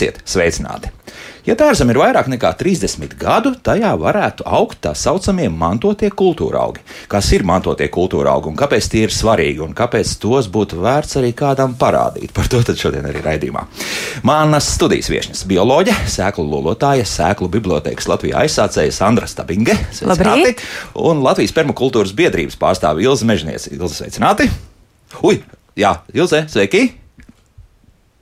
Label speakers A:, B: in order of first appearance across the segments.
A: Esiet sveicināti! Ja dārzam ir vairāk nekā 30 gadu, tajā varētu augt tā saucamie mantotie kultūra augi. Kas ir mantotie kultūra augi un kāpēc tie ir svarīgi un kāpēc tos būtu vērts arī kādam parādīt? Par to šodien arī raidījumā. Manas studijas viesnes - bioloģe, sēklu lolotāja, sēklu bibliotekas Latvijā aizsācēja Sandra Stabinge
B: Labrīt.
A: un Latvijas permakultūras biedrības pārstāve Ilze Mežniece. Ilze, sveicināti! Ui, jā, Ilze, sveiki!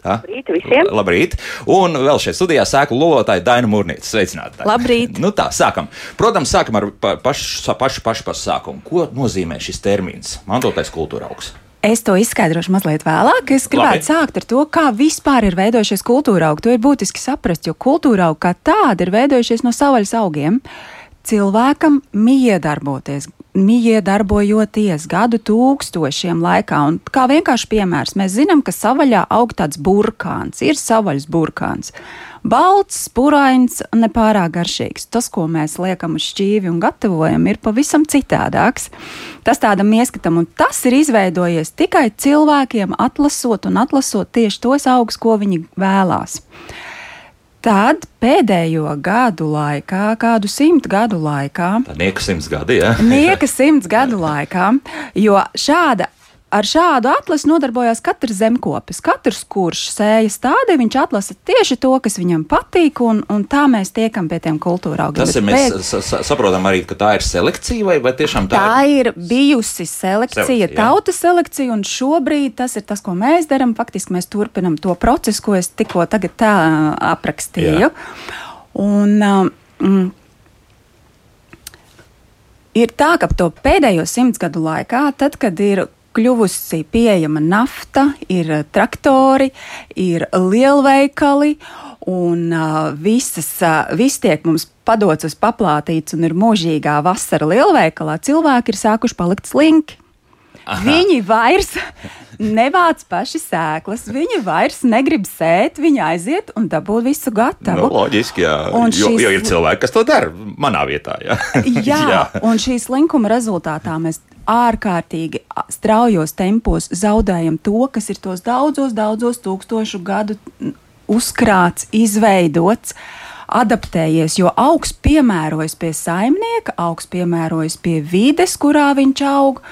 C: Labrīt visiem!
A: Labrīt! Un vēl šeit studijā sēklu lolotāja Daina Mūrnīca. Sveicināti!
B: Labrīt.
A: Nu tā, sākam. Protams, sākam ar pa, pašu, pašu, pašu, pašu sākumu. Ko nozīmē šis termins - mantotais kultūra augs?
B: Es to izskaidrošu mazliet vēlāk. Es gribētu
A: Labi.
B: sākt ar to, kā vispār ir veidojušies kultūra augi. To ir būtiski saprast, jo kultūra augi kā tādi ir veidojušies no savvaļas augiem. Cilvēkam miedarboties, miedarbojoties gadu tūkstošiem laikā. Un kā vienkārši piemērs, mēs zinām, ka savvaļā aug tāds burkāns, ir savvaļas burkāns. Balts, spurains, nepārāk garšīgs. Tas, ko mēs liekam uz šķīvi un gatavojam, ir pavisam citādāks. Tas tādam ieskatam, un tas ir izveidojies tikai cilvēkiem atlasot un atlasot tieši tos augus, ko viņi vēlās. Tad pēdējo gadu laikā, kādu simtu gadu laikā,
A: Tā nieka simts gadi, ja?
B: nieka simts gadu laikā, jo šāda. Ar šādu atlasi nodarbojās katrs zemkopis. Katrs, kurš sēja stādī, viņš atlasa tieši to, kas viņam patīk, un, un tā mēs tiekam pie tiem kultūra augiem.
A: Tas ir, mēs
B: pēc-
A: sa- sa- saprotam arī, ka tā ir selekcija vai, vai tiešām tā,
B: Tā ir bijusi selekcija,
A: Selekcija, jā.
B: tautas selekcija, un šobrīd tas ir tas, ko mēs darām. Faktiski mēs turpinām to procesu, ko es tikko tagad tā aprakstīju. Un, um, ir tā, ka to pēdējo simts gadu laikā, tad, kad ir kļuvusi pieejama nafta, ir uh, traktori, ir lielveikali. Un uh, visas, uh, viss tiek mums padots uz paplātīts, un ir mūžīgā vasara lielveikalā. Cilvēki ir sākuši palikt slinki. Aha. Viņi vairs nevāc paši sēklas, viņi vairs negrib sēt, viņi aiziet un dabū visu gatavu.
A: Nu, loģiski, jā.
B: Un
A: jo,
B: šis-
A: jo ir cilvēki, kas to dara manā vietā. Jā,
B: Jā, jā. un šīs linkuma rezultātā mēs ārkārtīgi straujos tempos zaudējam to, kas ir tos daudzos, daudzos tūkstošu gadu uzkrāts, izveidots. Adaptējies, jo augs piemērojas pie saimnieka, augs piemērojas pie vides, kurā viņš aug.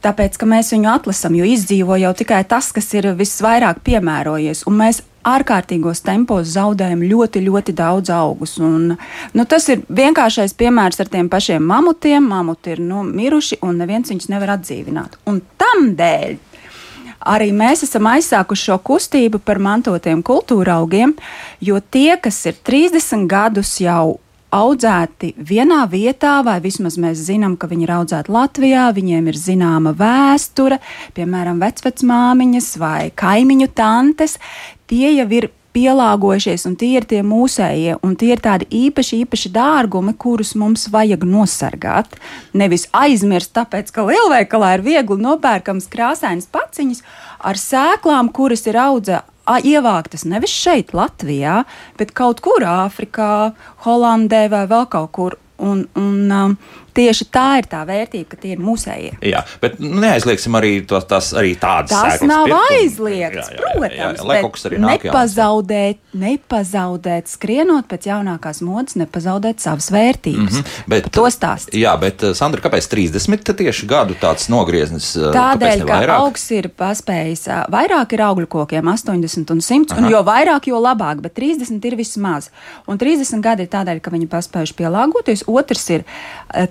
B: Tāpēc, ka mēs viņu atlasām, jo izdzīvo jau tikai tas, kas ir visvairāk piemērojies, un mēs ārkārtīgos tempos zaudējam ļoti, ļoti daudz augus. Un, nu, tas ir vienkāršais piemērs ar tiem pašiem mamutiem. Mamuti ir nu, miruši, un neviens viņus nevar atdzīvināt. Un tam dēļ arī mēs esam aizsākuši šo kustību par mantotiem kultūra augiem, jo tie, kas ir 30 gadus jau audzēti vienā vietā, vai vismaz mēs zinām, ka viņi ir audzēti Latvijā, viņiem ir zināma vēsture, piemēram, vecmāmiņas vai kaimiņu tantes, tie jau ir pielāgojušies, un tie ir tie mūsējie, un tie ir tādi īpaši, īpaši dārgumi, kurus mums vajag nosargāt. Nevis aizmirst, tāpēc, ka lielveikalā ir viegli nopērkams krāsainas paciņas ar sēklām, kuras ir audzētas ievāktas nevis šeit, Latvijā, bet kaut kur Āfrikā, Holandē vai vēl kaut kur. Un, un um, tieši tā ir tā vērtība, ka tie ir mūsējie.
A: Jā, bet nu, neaizliegsim arī tos, tās arī tādas
B: Tas
A: sēklas
B: nav
A: pirkt
B: aizliegts,
A: Jā, jā, jā, jā,
B: protams.
A: jā, lai
B: bet
A: kaut kas arī nāk
B: nepazaudēt, nepazaudēt, skrienot pēc jaunākās modes, nepazaudēt savas vērtības. Mm -hmm,
A: Bet,
B: to stāst.
A: Jā, bet eh, Sandra, kāpēc 30 tad tieši gadu tāds nogrieznis? eh,
B: Tādēļ, ka augs ir paspējis, ā, vairāk ir augļu kokiem, 80 un 100, un jo vairāk, jo labāk, bet 30 ir vismaz. Un 30 gadi ir tādēļ, ka viņi paspējuši pielāgoties. Otrs ir,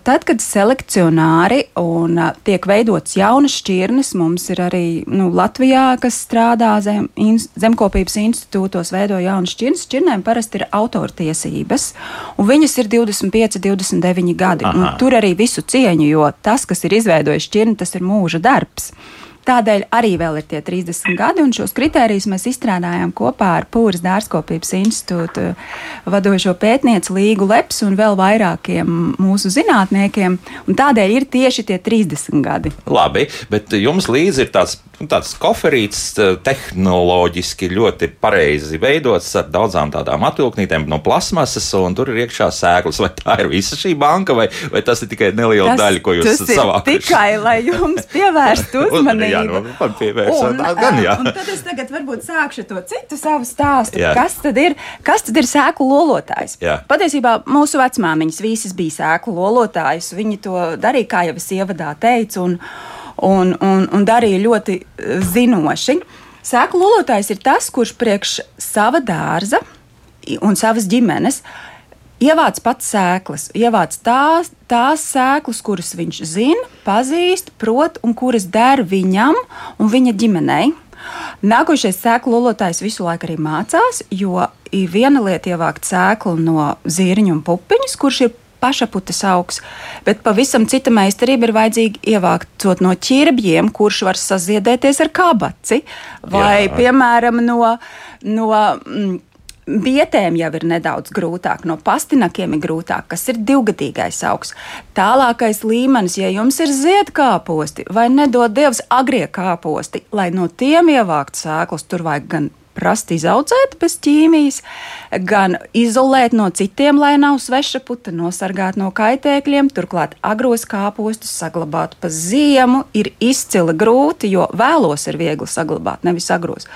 B: tad, kad selekcionāri un tiek veidots jaunas šķirnes, mums ir arī nu, Latvijā, kas strādā zem, in, zemkopības institūtos, veido jaunas šķirnes. Šķirnēm parasti ir autortiesības, un viņas ir 25, 29 gadi.
A: Aha.
B: tur arī visu cieņu, jo tas, kas ir izveidojis šķirni, tas ir mūža darbs. Tādēļ arī vēl ir tie 30 gadi, un šos kritērijus mēs izstrādājām kopā ar Pūras dārzkopības institūtu vadošo pētnieci Līgu Leps un vēl vairākiem mūsu zinātniekiem. Un tādēļ ir tieši tie 30 gadi.
A: Labi, bet jums līdzi ir tāds, nu, tāds koferīts, eh, tehnoloģiski ļoti pareizi veidots ar daudzām tādām atvilknītēm no plasmasas, un tur ir iekšā sēklas. Vai tā ir visa šī banka, vai, vai tas ir tikai neliela daļa, ko jūs
B: tas
A: savākuši?
B: tikai, lai jums pievērstu uzmanību.
A: Jā, nu, man pievērsāt. Gan, jā.
B: Un tad es tagad varbūt sākšu to citu savu stāstu.
A: Jā.
B: Kas tad ir, kas tad ir sēklu lolotājs?
A: Jā.
B: Patiesībā mūsu vecmāmiņas visas bija sēklu lolotājs. Viņi to darīja, kā jau es ievadā teicu, un, un, un, un darīja ļoti zinoši. Sēklu lolotājs ir tas, kurš priekš sava dārza un savas ģimenes ievāc pats sēklas, ievāc tās, tās sēklas, kuras viņš zina, pazīst, prot un kuras der viņam un viņa ģimenei. Nākošais sēklu lolotājs visu laiku arī mācās, jo ir viena lieta ievākt sēklu no zirņu un pupiņas, kurš ir pašaputes augs, bet pavisam cita meistarība ir vajadzīga ievākt no ķirbjiem, kurš var saziedēties ar kabaci, vai,
A: Jā.
B: piemēram, no, no mm, Bietēm jau ir nedaudz grūtāk, no pastinakiem ir grūtāk, kas ir divgadīgais augs. Tālākais līmenis, ja jums ir ziedkāposti vai nedod dievs agrie kāposti, lai no tiem ievākt sēklas, tur vajag gan prast izaudzēt bez ķīmijas, gan izolēt no citiem, lai nav sveša puta, nosargāt no kaitēkļiem. Turklāt agros kāpostus saglabāt pa ziemu ir izcili grūti, jo vēlos ir viegli saglabāt, nevis agros.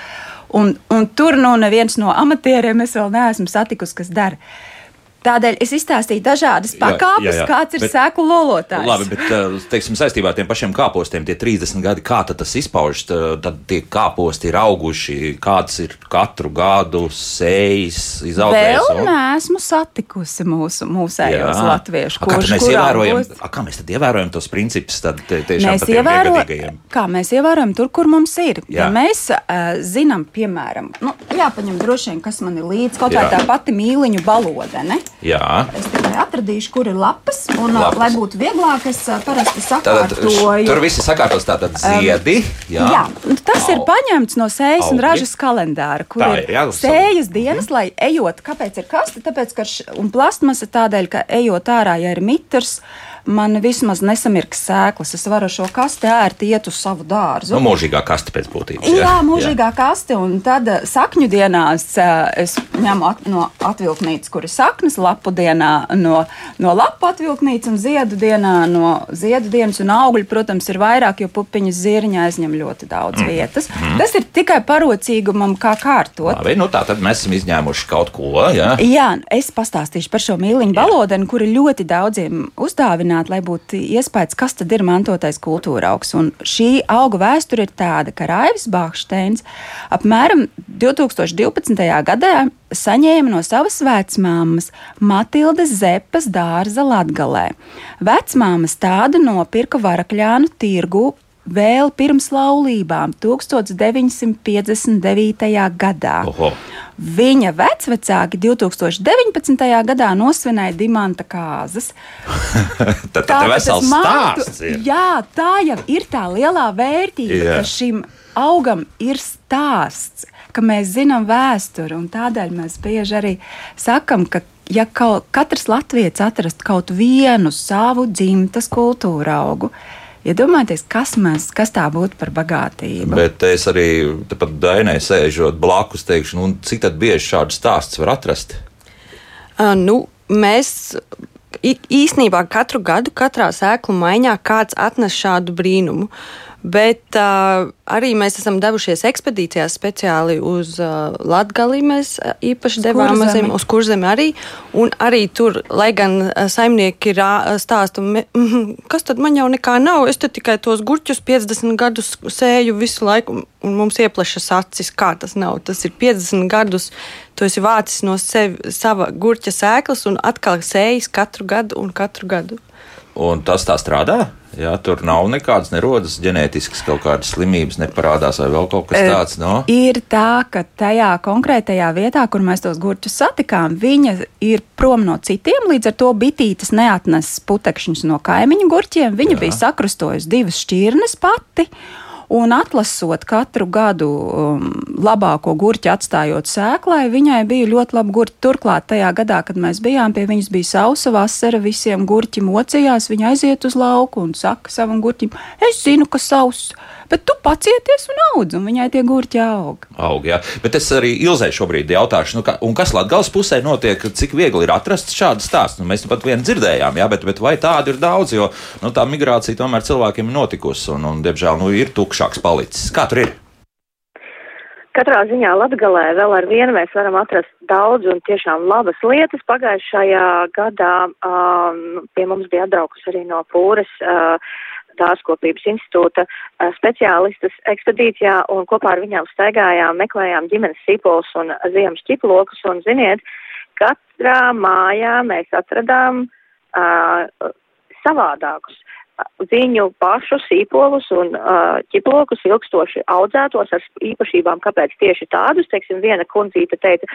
B: Un, un tur nu neviens no amatieriem es vēl neesmu satikusi, kas dara. Tādēļ es izstāstīju dažādas pakāpes, jā, jā, jā. kāds ir
A: Bet-
B: sēklu lolotājs.
A: Labi, bet eh, teiksim, saistībā ar tiem pašiem kāpostiem, tie 30 gadi, kā tas izpaužas? Tad tie kāposti ir auguši, kāds ir katru gadu sējas, izaudzējis.
B: Vēl neesmu satikusi mūsu mūsējos latviešu,
A: A, kā mēs ievērojam,
B: būs-
A: a, kā mēs tad ievērojam tos principus? Tad, te, tiešām
B: Mēs ievērojam, kā mēs ievērojam tur, kur mums ir.
A: Jā.
B: Ja mēs uh, zinām, piemēram, nu, jāpaņem droši vien, kas man ir līdzi, kaut vai
A: Jā.
B: tā pati mīliņu balodene.
A: Jā.
B: Es tikai atradīšu, kur ir lapas, un,
A: Lapas.
B: lapas. lai būtu vieglāk, es ā, parasti
A: Tātad,
B: sakārtoju.
A: tur viss ir sakārtots tātad ziedi.
B: Jā, jā un tas ir
A: Au.
B: paņemts no sējas un
A: Augi.
B: ražas kalendāra, kur
A: Tā
B: ir
A: ir, jā, uz
B: sējas dienas, lai ejot, kāpēc ir kaste, tāpēc, ka š, un plastmasa tādēļ, ka ejot ārā, ja ir mitrs, man vismaz nesamirks sēklas, es varu ar šo kasti ērti iet uz savu dārzu.
A: Nu, mūžīgā kaste pēc būtības.
B: Jā, mūžīgā kaste, un tad ā, sakņu dienās ā, es ņemu at, no atvilknīcas, kur ir saknes, lapu dienā no, no lapu atvilknīcas, un ziedu dienā no ziedu dienas, un augļi, protams, ir vairāk, jo pupiņas zirņā aizņem ļoti daudz mm. vietas. Mm. Tas ir tikai parocīgumam, kā kārtot.
A: Labi, nu tā tad mēs esam izņēmuši kaut ko. Jā.
B: Jā, es pastāstīšu par šo mīliņu balodeni, kur ir ļoti daudziem uzdāvināta, lai būtu iespējas, kas tad ir mantotais kultūra augs. Un šī auga vēsture ir tāda, ka Raivis Bāksteins apmēram 2012. gadā saņēma no savas vecmāmas Matildes Zepas dārza Latgalē. Vecmāmas tādu nopirka Varakļānu tirgu vēl pirms laulībām 1959. gadā.
A: Oho.
B: Viņa vecvecāki 2019. gadā nosvinēja dimanta kāzas.
A: Tad
B: Tā,
A: tā
B: ka
A: ir vesels stāsts. Ir.
B: Jā, tā jau ir tā lielā vērtība,
A: Jā.
B: ka šim augam ir stāsts, ka mēs zinām vēsturi. un Tādēļ mēs bieži arī sakam, ka ja kaut, katrs latviečs atrast kaut vienu savu dzimtas kultūra augu, iedomājieties, kas, mēs, kas tā būtu par bagātību.
A: Bet es arī pat dainai sēžot blakus, teikšu, nu, cik tad bieži šādu stāstu var atrast?
C: Uh, nu, mēs īsnībā katru gadu, katrā sēklu maiņā, kāds atnes šādu brīnumu. Bet uh, arī mēs esam devušies ekspedīcijās speciāli uz uh, Latviju. Mēs īpaši devām
B: Kurzemi.
C: zem, uz kurzemi arī. Un arī tur, lai gan saimnieki rā- stāsta, me- mhm, kas tad man jau nekā nav, es tikai tos gurķus 50 gadus sēju visu laiku, un mums ieplešas acis, kā tas nav. Tas ir 50 gadus, tu esi vācis no sevi, sava gurķa sēklas un atkal sējis katru gadu un katru gadu.
A: Un tas tā strādā? Jā, tur nav nekādas nerodas ģenētiskas kaut kādas slimības, neparādās vai vēl kaut kas tāds. No?
B: Ir tā, ka tajā konkrētajā vietā, kur mēs tos gurķus satikām, viņa ir prom no citiem. Līdz ar to bitītes neatnes putekšņus no kaimiņu gurķiem. Viņa
A: Jā.
B: bija sakrustojusi divas šķirnes pati. Un atlasot katru gadu um, labāko gurķi, atstājot sēklai, viņai bija ļoti labi gurķi. Turklāt, tajā gadā, kad mēs bijām pie viņas, bija sausa vasara, visiem gurķi mocījās. Viņa aiziet uz lauku un saka savam gurķim, es zinu, ka sauss, bet tu pacieties un audz, un viņai tie gurķi aug.
A: Aug, jā. Bet es arī Ilzai šobrīd jautāšu, nu, ka, un kas Latvijas pusē notiek, cik viegli ir atrast šādu stāstu. Nu, mēs pat vienu dzirdējām, jā, bet, bet vai tādu ir daudz, jo nu, tā migrācija tomēr cilvēkiem ir notikusi, un, un diemžēl, nu, ir tukšāks palicis. Kā tur ir?
D: Katrā ziņā Latgalē vēl ar vienu mēs varam atrast daudz un tiešām labas lietas. Pagājušajā gadā um, pie mums bija atbraukus arī no Pūres uh, dārzkopības institūta uh, speciālistas ekspedīcijā un kopā ar viņām staigājām, meklējām ģimenes sīpols un ziemas ķiplokus un ziniet, katrā mājā mēs atradām uh, savādākus viņu pašu sīpolus un uh, ķiplokus ilgstoši audzētos ar īpašībām, kāpēc tieši tādus, teiksim, viena kundzīte teica,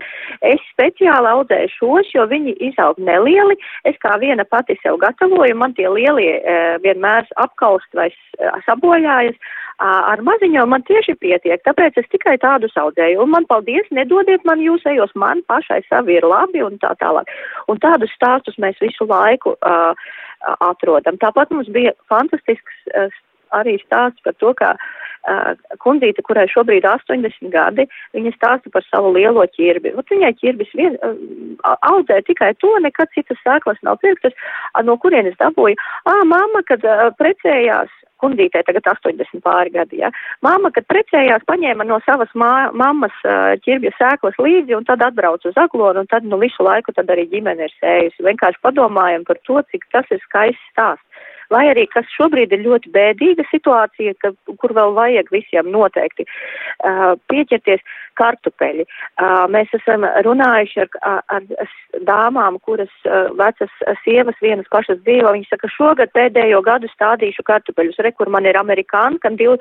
D: es speciāli audzēju šos, jo viņi izaug nelieli, es kā viena pati sev gatavoju, man tie lielie uh, vienmēr apkaust vai uh, sabojājas, ar maziņo man tieši pietiek, tāpēc es tikai tādus audzēju, un man paldies, nedodiet man jūsējos, man pašai savi ir labi un tā tālāk. Un tādus stāstus mēs visu laiku uh, atrodam. Tāpat mums bija fantastisks arī stāsts par to, kā uh, kundzīte, kurai šobrīd 80 gadi, viņa stāsta par savu lielo ķirbi. Ot viņai ķirbis vien, uh, audzē tikai to, nekad citas sēklas nav pirktas, uh, no kurienes dabūja. Ā, mamma, kad uh, precējās, kundītē tagad 80 pāri gadi, ja. Māma, kad precējās, paņēma no savas mā, mammas ķirbja sēklas līdzi un tad atbrauca uz aglonu un tad nu visu laiku tad arī ģimene ir sējusi. Vienkārši padomājam par to, cik tas ir skaists stāsts vai arī kas šobrīd ir ļoti bēdīga situācija, ka, kur vēl vajag visiem noteikti uh, pieķerties kartupeļi. Uh, mēs esam runājuši ar, ar, ar dāmām, kuras uh, vecas sievas vienas pašas dzīvo. Viņi saka, šogad pēdējo gadu stādīšu kartupeļus. Re, kur man ir amerikāni, kad, div,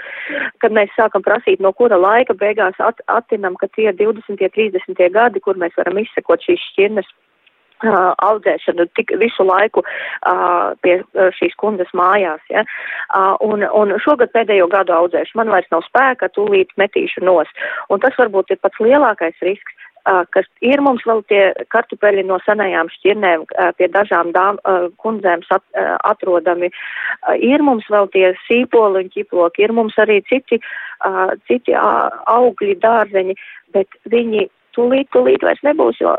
D: kad mēs sākam prasīt, no kura laika beigās at, attinam, ka tie 20. 30. gadi, kur mēs varam izsekot šīs šķirnes Uh, audzēšanu tik visu laiku uh, pie uh, šīs kundzes mājās. Ja? Uh, un, un šogad pēdējo gadu audzēšu man vairs nav spēka, tūlīt metīšu nos. Un tas varbūt ir pats lielākais risks. Uh, kas ir mums vēl tie kartupeļi no senajām šķirnēm uh, pie dažām dām, uh, kundzēm sat, atrodami. Ir mums vēl tie sīpoli un ķiploki, ir mums arī citi, citi augļi, dārzeņi, bet viņi tūlīt, tūlīt vairs nebūs, jo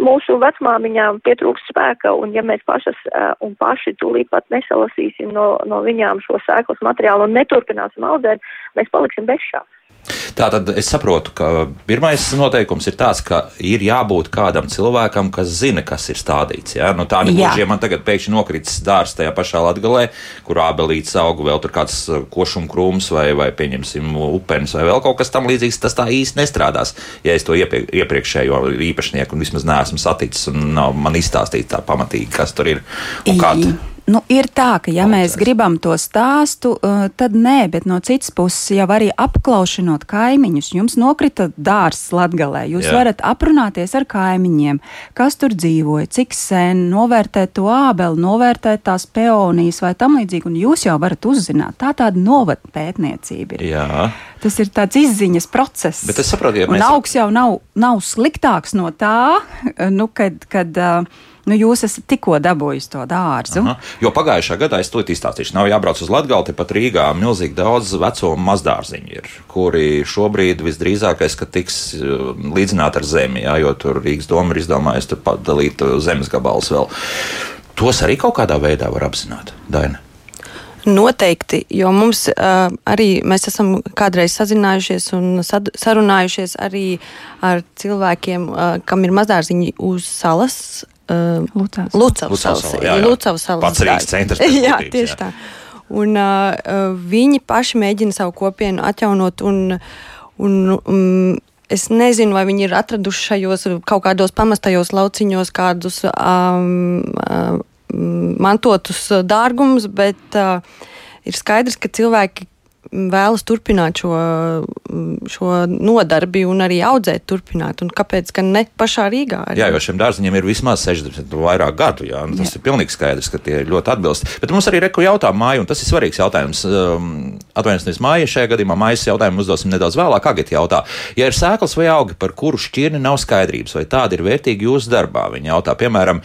D: mūsu vecmāmiņām pietrūks spēka, un ja mēs pašas uh, un paši tūlīt pat nesalasīsim no, no viņām šo sēklas materiālu un neturpināsim audzēt, mēs paliksim bez šā.
A: Tātad es saprotu, ka pirmais noteikums ir tāds, ka ir jābūt kādam cilvēkam, kas zina, kas ir stādīts. Ja? Nu, tā nebūs, ja man tagad pēkšņi nokritis dārsts tajā pašā latgalē, kur ābelītes auga vēl tur kāds uh, košuma krūms vai, vai pieņemsim upenis vai vēl kaut kas tam līdzīgs, tas tā īsti nestrādās. Ja es to iepie, iepriekšējo īpašnieku vismaz neesmu saticis un nav man izstāstīts tā pamatīgi, kas tur ir un kāda.
B: Nu, ir tā, ka ja mēs gribam to stāstu, uh, tad nē, bet no citas puses jau arī apklaušanot kaimiņus, jums nokrita dārsts latgalē. Jūs Jā. varat aprunāties ar kaimiņiem, kas tur dzīvoja, cik sen, novērtēt to ābeli, novērtēt tās peonijas vai tam līdzīgi, un jūs jau varat uzzināt. Tā tāda novada pētniecība ir.
A: Jā.
B: Tas ir tāds izziņas process.
A: Bet es saprotu, ja
B: mēs... Un augs jau nav, nav sliktāks no tā, nu, kad. kad uh, Nu, jūs esat tikko dabūjis to dārzu. Aha.
A: Jo pagājušā gadā es to izstāstīšu. Nav jābrauc uz Latviju, tepat Rīgā milzīgi daudz veco mazdārziņu ir, kuri šobrīd visdrīzākais, ka tiks uh, līdzināti ar zemi, jā, jo tur Rīgas doma ir izdomājusi padalīt uh, zemes gabalus vēl. Tos arī kaut kādā veidā var apzināt. Daina.
C: Noteikti, jo mums uh, arī mēs esam kādreiz sazinājušies un sad, sarunājušies arī ar cilvēkiem, uh, kam ir mazdārziņi uz salas, Lucavas, salas.
A: Pats Rīgas centrs.
C: jā, tieši jā. tā. Un uh, viņi paši mēģina savu kopienu atjaunot un, un um, Es nezinu, vai viņi ir atraduši šajos kaut kādos pamestajos lauciņos kādus um, um, mantotus dārgumus, bet uh, ir skaidrs, ka cilvēki vēlas turpināt šo, šo nodarbi un arī audzēt, turpināt. Un kāpēc gan ne pašā Rīgā?
A: Arī? Jā, jo šiem dārziņiem ir vismaz 60 vai vairāk gadu. Jā, tas jā. ir pilnīgi skaidrs, ka tie ļoti atbilst. Bet mums arī reku jautā māju, un tas ir svarīgs jautājums. Um, Atvainojos, māja šajā gadījumā mājas jautājumu uzdosim nedaudz vēlāk. Agita jautā, ja ir sēklas vai augi, par kuru šķirni nav skaidrības, vai tādi ir vērtīgi jūsu darbā? Viņa jautā, piemēram,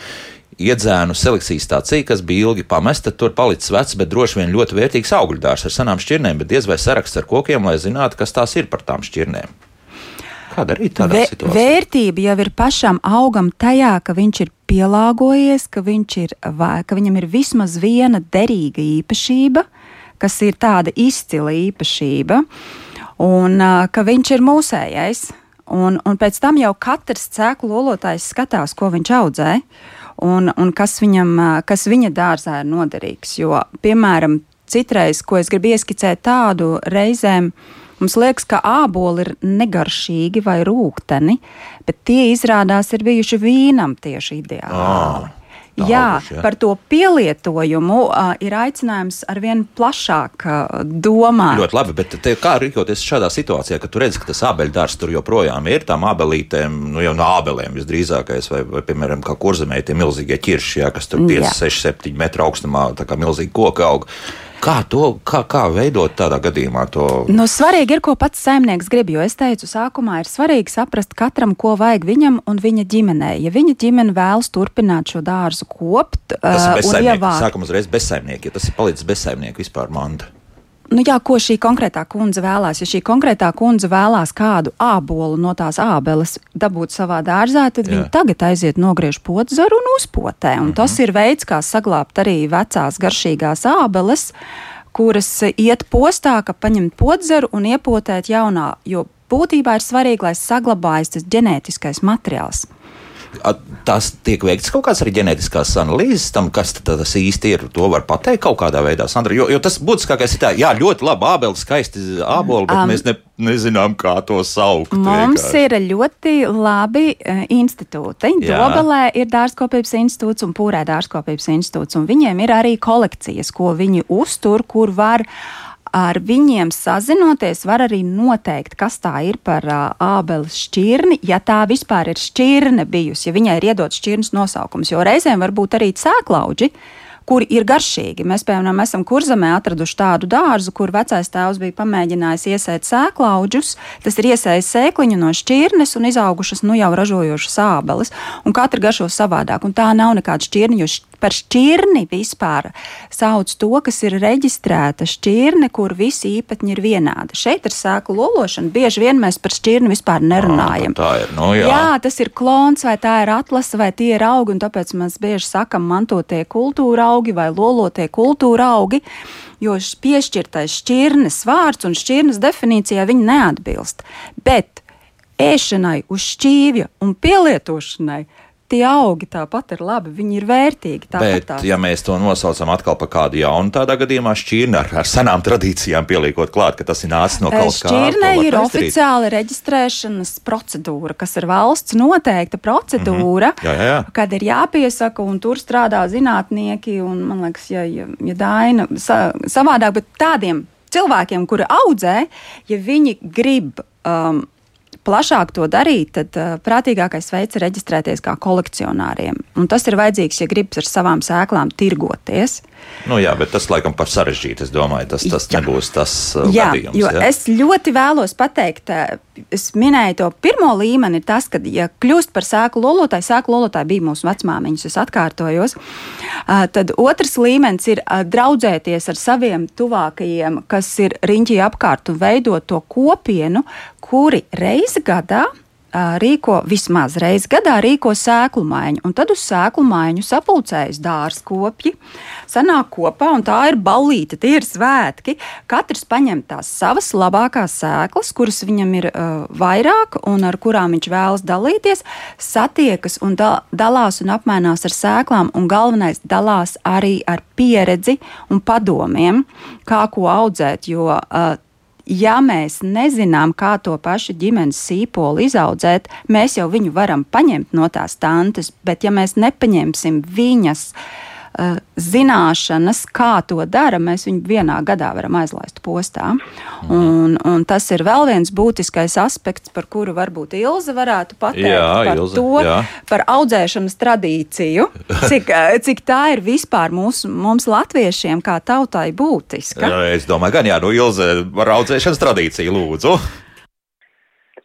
A: iedzēnu selekcijas stācija, kas bija ilgi pamesta. Tur palicis vecs, bet droši vien ļoti vērtīgs augļu dārzs ar senām šķirnēm, bet diez vai saraksts ar kokiem, lai zinātu, kas tās ir par tām šķirnēm. Kāda arī tāda Vē, situācija?
B: Vērtība jau ir pašam augam tajā, ka viņš ir pielāgojies, ka, viņš ir, ka viņam ir vismaz viena derīga īpašība, kas ir tāda izcila īpašība, un uh, ka viņš ir mūsējais. Un, un pēc tam jau katrs cēklu lolotājs skatās, ko viņš audzē, un, un kas, viņam, kas viņa dārzā ir noderīgs. Jo, piemēram, citreiz, ko es gribu ieskicēt tādu reizēm, Mums liekas, ka āboli ir negaršīgi vai rūkstoši, bet tie izrādās ir bijuši vīnam tieši ideāli.
A: Ah.
B: Jā,
A: Auguši, jā.
B: par to pielietojumu uh, ir aicinājums ar vien plašāk uh, domāt.
A: Ļoti labi, bet te, kā rīkoties šādā situācijā, kad tu redz, ka tas ābeļdārs tur joprojām ir, tām ābelītēm, nu jau no ābelēm visdrīzākais, vai, vai piemēram, kā kurzemē tie milzīgie ķirši, jā, kas tur 5,
B: Jā.
A: 6, 7 metru augstumā, tā kā milzīgi koki aug. Kā to, kā, kā veidot tādā gadījumā to?
B: Nu, svarīgi ir, ko pats saimnieks grib, jo es teicu, sākumā ir svarīgi saprast katram, ko vajag viņam un viņa ģimenei. Ja viņa ģimene vēlas turpināt šo dārzu kopt
A: Tas ir
B: un
A: bezsaimnieki.
B: ievākt,
A: Sākam uzreiz bezsaimnieki, ja tas ir palicis bezsaimnieku vispār manta.
B: Nu, jā, ko šī konkrētā kundze vēlās. Ja šī konkrētā kundze vēlās kādu ābolu no tās ābeles dabūt savā dārzā, tad
A: Jā.
B: viņa tagad aiziet nogriež potzaru un uzpotē. Un
A: Mhm.
B: tas ir veids, kā saglabāt arī vecās garšīgās ābeles, kuras iet postā, ka paņemt potzaru un iepotēt jaunā. Jo būtībā ir svarīgi, lai saglabājas tas ģenētiskais materiāls.
A: A, Tas tiek veikts kaut kādas arī ģenētiskās analīzes tam, kas tas īsti ir. To var pateikt kaut kādā veidā, Sandra. Jo, jo tas būtiskākais ir tā, jā, ļoti labi ābeli, skaisti āboli, bet
B: Um,
A: mēs ne, nezinām, kā to saukt.
B: Mums
A: vienkārši.
B: ir ļoti labi uh, institūti.
A: Jā.
B: Dobelē ir dārzkopības institūts un Pūrē dārzkopības institūts. Un viņiem ir arī kolekcijas, ko viņi uztur, kur var ar viņiem sazinoties, var arī noteikt, kas tā ir par uh, ābeles šķirni, ja tā vispār ir šķirne bijusi, ja viņai ir iedots šķirnes nosaukums. Jo reizēm var būt arī cēklauģi, kuri ir garšīgi. Mēs, piemēram, esam kurzemē atraduši tādu dārzu, kur vecais tēvs bija pamēģinājis iesēt sēklauģus. Tas ir iesējis sēkliņu no šķirnes un izaugušas nu jau ražojošas ābeles. Un katra garšo savādāk. Un tā nav nekāda šķirne, jo par šķirni vispār sauc to, kas ir reģistrēta šķirne, kur visi īpatņi ir vienādi. Šeit ar sēklu lološanu bieži vien mēs par šķirni vispār nerunājam.
A: Tā ir. Nu, jā.
B: Jā, tas ir klons, vai tā ir atlase, vai tie ir augi. un Tāpēc mēs bieži sakām, mantotie kultūra augi vai lolotie kultūra augi. Jo piešķirtais šķirnes vārds un šķirnes definīcijā viņi neatbilst. Bet ēšanai uz šķīvja un pielietošanai tie augi tāpat ir labi, viņi ir vērtīgi.
A: Bet,
B: tās.
A: ja mēs to nosaucam atkal par kādu jaunu, tādā gadījumā šķirni ar, ar senām tradīcijām pieliekot klāt, ka tas ir nācis no kaut kā. Var
B: ir
A: tā
B: oficiāla reģistrēšanas procedūra, kas ir valsts noteikta procedūra,
A: Mhm. Jā, jā, jā.
B: kad ir jāpiesaka, un tur strādā zinātnieki. Un, man liekas, ja, ja, ja Daina sa, savādāk, bet tādiem cilvēkiem, kuri audzē, ja viņi grib. Um, Plašāk to darīt, tad uh, prātīgākais veids ir reģistrēties kā kolekcionāriem. Un tas ir vajadzīgs, ja gribas ar savām sēklām tirgoties.
A: Nu, jā, bet tas laikam par sarežģītu. Es domāju, tas, tas
B: Jā.
A: nebūs tas uh,
B: Jā,
A: gadījums.
B: jo
A: jā.
B: es ļoti vēlos pateikt, eh, es minēju to pirmo līmeni, tas, ka, ja kļūst par sēklu lolotāju, sēklu lolotāju bija mūsu vecmāmiņas, es atkārtojos, eh, tad otrs līmenis ir eh, draudzēties ar saviem tuvākajiem, kas ir riņķī apkārt un veidot to kopienu, kuri reizi gadā rīko vismaz reizi gadā rīko sēklu maiņu, un tad uz sēklu maiņu sapulcējas dārzkopji, sanāk kopā, un tā ir ballīte, tie ir svētki. Katrs paņem tās savas labākās sēklas, kuras viņam ir uh, vairāk, un ar kurām viņš vēlas dalīties, satiekas un da dalās un apmainās ar sēklām, un galvenais dalās arī ar pieredzi un padomiem, kā ko audzēt, jo uh, ja mēs nezinām, kā to pašu ģimenes sīpolu izaudzēt, mēs jau viņu varam paņemt no tās tantes, bet ja mēs nepaņemsim viņas uh, zināšanas, kā to dara, mēs viņu vienā gadā varam aizlaist postā. Un, un tas ir vēl viens būtiskais aspekts, par kuru varbūt Ilze varētu pateikt
A: Jā,
B: par
A: Ilze,
B: to,
A: jā.
B: par audzēšanas tradīciju, cik, eh, cik tā ir vispār mūsu, mums latviešiem kā tautai būtiska.
A: Jā, Es domāju, gan jā, no Ilze var audzēšanas tradīcija, lūdzu.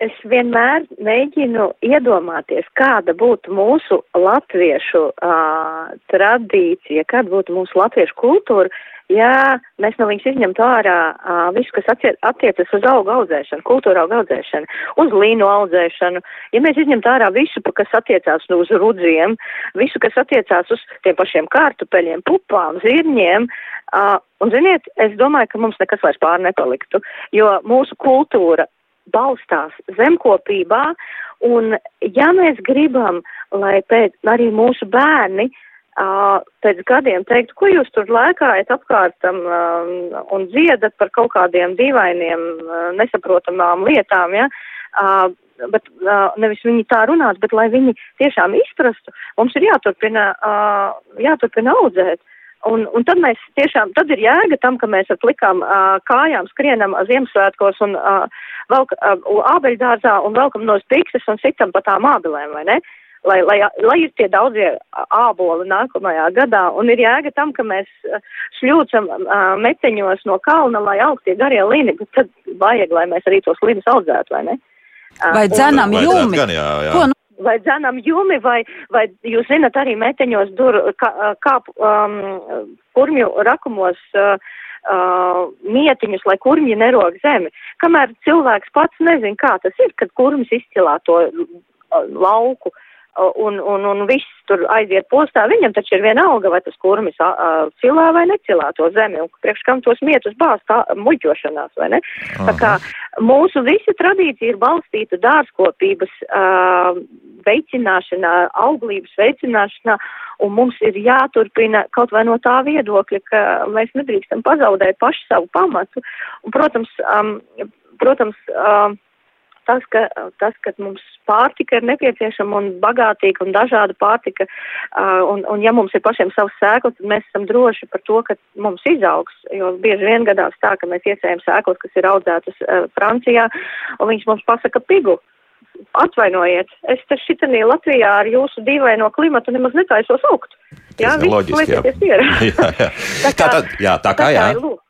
D: Es vienmēr mēģinu iedomāties, kāda būtu mūsu latviešu uh, tradīcija, kāda būtu mūsu latviešu kultūra, ja mēs no viņas izņemtu ārā uh, visu, kas attiecas uz augu audzēšanu, kultūra augu audzēšanu, uz līnu audzēšanu, ja mēs izņemtu ārā visu, kas attiecās nu, uz rudziem, visu, kas attiecās uz tiem pašiem kārtupeļiem, pupām, zirņiem, uh, un ziniet, es domāju, ka mums nekas vairs pār nepaliktu, jo mūsu kultūra balstās zemkopībā, un ja mēs gribam, lai pēc arī mūsu bērni uh, pēc gadiem teiktu, ko jūs tur lēkājat apkārtam uh, un dziedat par kaut kādiem dīvainiem, uh, nesaprotamām lietām, ja, uh, bet uh, nevis viņi tā runāt, bet lai viņi tiešām izprastu, mums ir jāturpina, uh, jāturpina audzēt. Un, un tad mēs tiešām, tad ir jēga tam, ka mēs ar plikām uh, kājām skrienam Ziemassvētkos un uh, velk, uh, ābeļdārzā un velkam no spīkses un sitam pa tām ābelēm, vai ne? Lai, lai, lai ir tie daudzie āboli nākamajā gadā, un ir jēga tam, ka mēs šļūcam uh, meteņos no kalna, lai aug tie garie līni, bet tad vajag, lai mēs arī tos līnus audzētu, vai ne?
B: Uh, vai dzenam jumi? Gan, jā, jā. Ko, nu,
D: vai dzenam jumi, vai, vai jūs zinat arī meteņos dur, kā, kā um, kurmju rakumos uh, uh, mietiņus, lai kurmji nerog zemi. Kamēr cilvēks pats nezin, kā tas ir, kad kurmis izcilā to uh, lauku. Uh, un, un, un viss tur aiziet postā, viņam taču ir viena alga, vai tas kurmis uh, cilā vai necilā to zemi, un priekš kam tos mietus bāz tā muļķošanās, vai ne? Aha. Tā kā mūsu visa tradīcija ir balstīta dārzkopības uh, veicināšanā, auglības veicināšanā, un mums ir jāturpina kaut vai no tā viedokļa, ka mēs nedrīkstam pazaudēt paši savu pamatu, un, protams, um, protams, um, tas, ka, tas, ka mums pārtika ir nepieciešama un bagātīga un dažāda pārtika, un, un ja mums ir pašiem savs sēklis, tad mēs esam droši par to, ka mums izaugs, jo bieži vien gadās tā, ka mēs iesējam sēklas, kas ir audzētas Francijā, un viņš mums pasaka pigu. Atvainojiet, es te šitanī Latvijā ar jūsu dīvaino klimatu nemaz netaisos augt. Jā,
A: viss loģiski, jā. Jā, jā. Tā, tā, tā, jā, tā kā, jā. Tā kā Jā,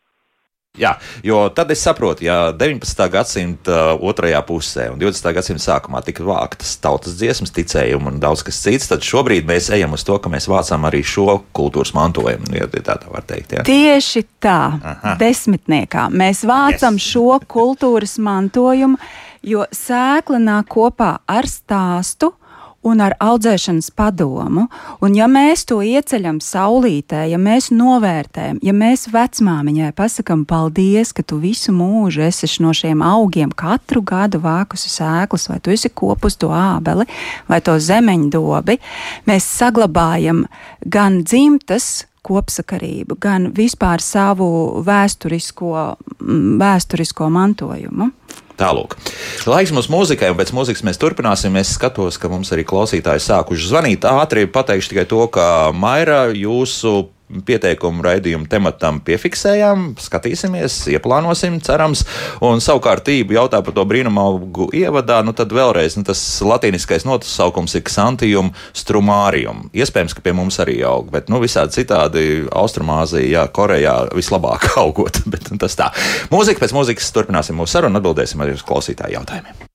A: jo tad es saprotu, ja 19. gadsimta otrajā pusē un 20. gadsimta sākumā tika vāktas tautas dziesmas, ticējumi un daudz kas cits, tad šobrīd mēs ejam uz to, ka mēs vācam arī šo kultūras mantojumu. Ja tā, tā var teikt. Jā.
B: Tieši tā, Aha. desmitniekā mēs vācam yes. šo kultūras mantojumu, jo sēkla nāk kopā ar stāstu un ar audzēšanas padomu. Un ja mēs to ieceļam saulītē, ja mēs novērtējam, ja mēs vecmāmiņai pasakam paldies, ka tu visu mūžu esi no šiem augiem katru gadu vākusi sēklas, vai tu esi kopus to ābeli vai to zemeņdobi, mēs saglabājam gan dzimtas, kopsakarību, gan vispār savu vēsturisko, vēsturisko mantojumu.
A: Tālāk. Laiks mums mūzikai, un pēc mūzikas mēs turpināsim. Es skatos, ka mums arī klausītāji sākuši zvanīt. Ātri pateikšu tikai to, ka Maira jūsu pieteikumu raidījumu tematam piefiksējām, skatīsimies, ieplānosim, cerams. Un savukārt tību jautā par to brīnumaugu ievadā, nu tad vēlreiz nu, tas latīniskais nosaukums ir Xantium strumārium. Iespējams, ka pie mums arī aug, bet nu, visādi citādi Austrumāzijā, Korejā vislabāk augot. bet nu, tas tā. Mūzika pēc mūzikas turpināsim mūsu sarunu un atbildēsim arī uz klausītāju jautājumiem.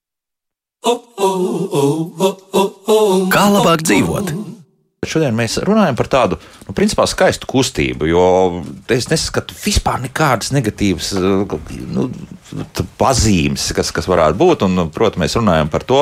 A: Kā labāk dzīvot? Šodien mēs runājam par tādu, nu, principā skaistu kustību, jo es neskatu vispār nekādas negatīvas nu, pazīmes, kas, kas varētu būt. Un, protams, mēs runājam par to,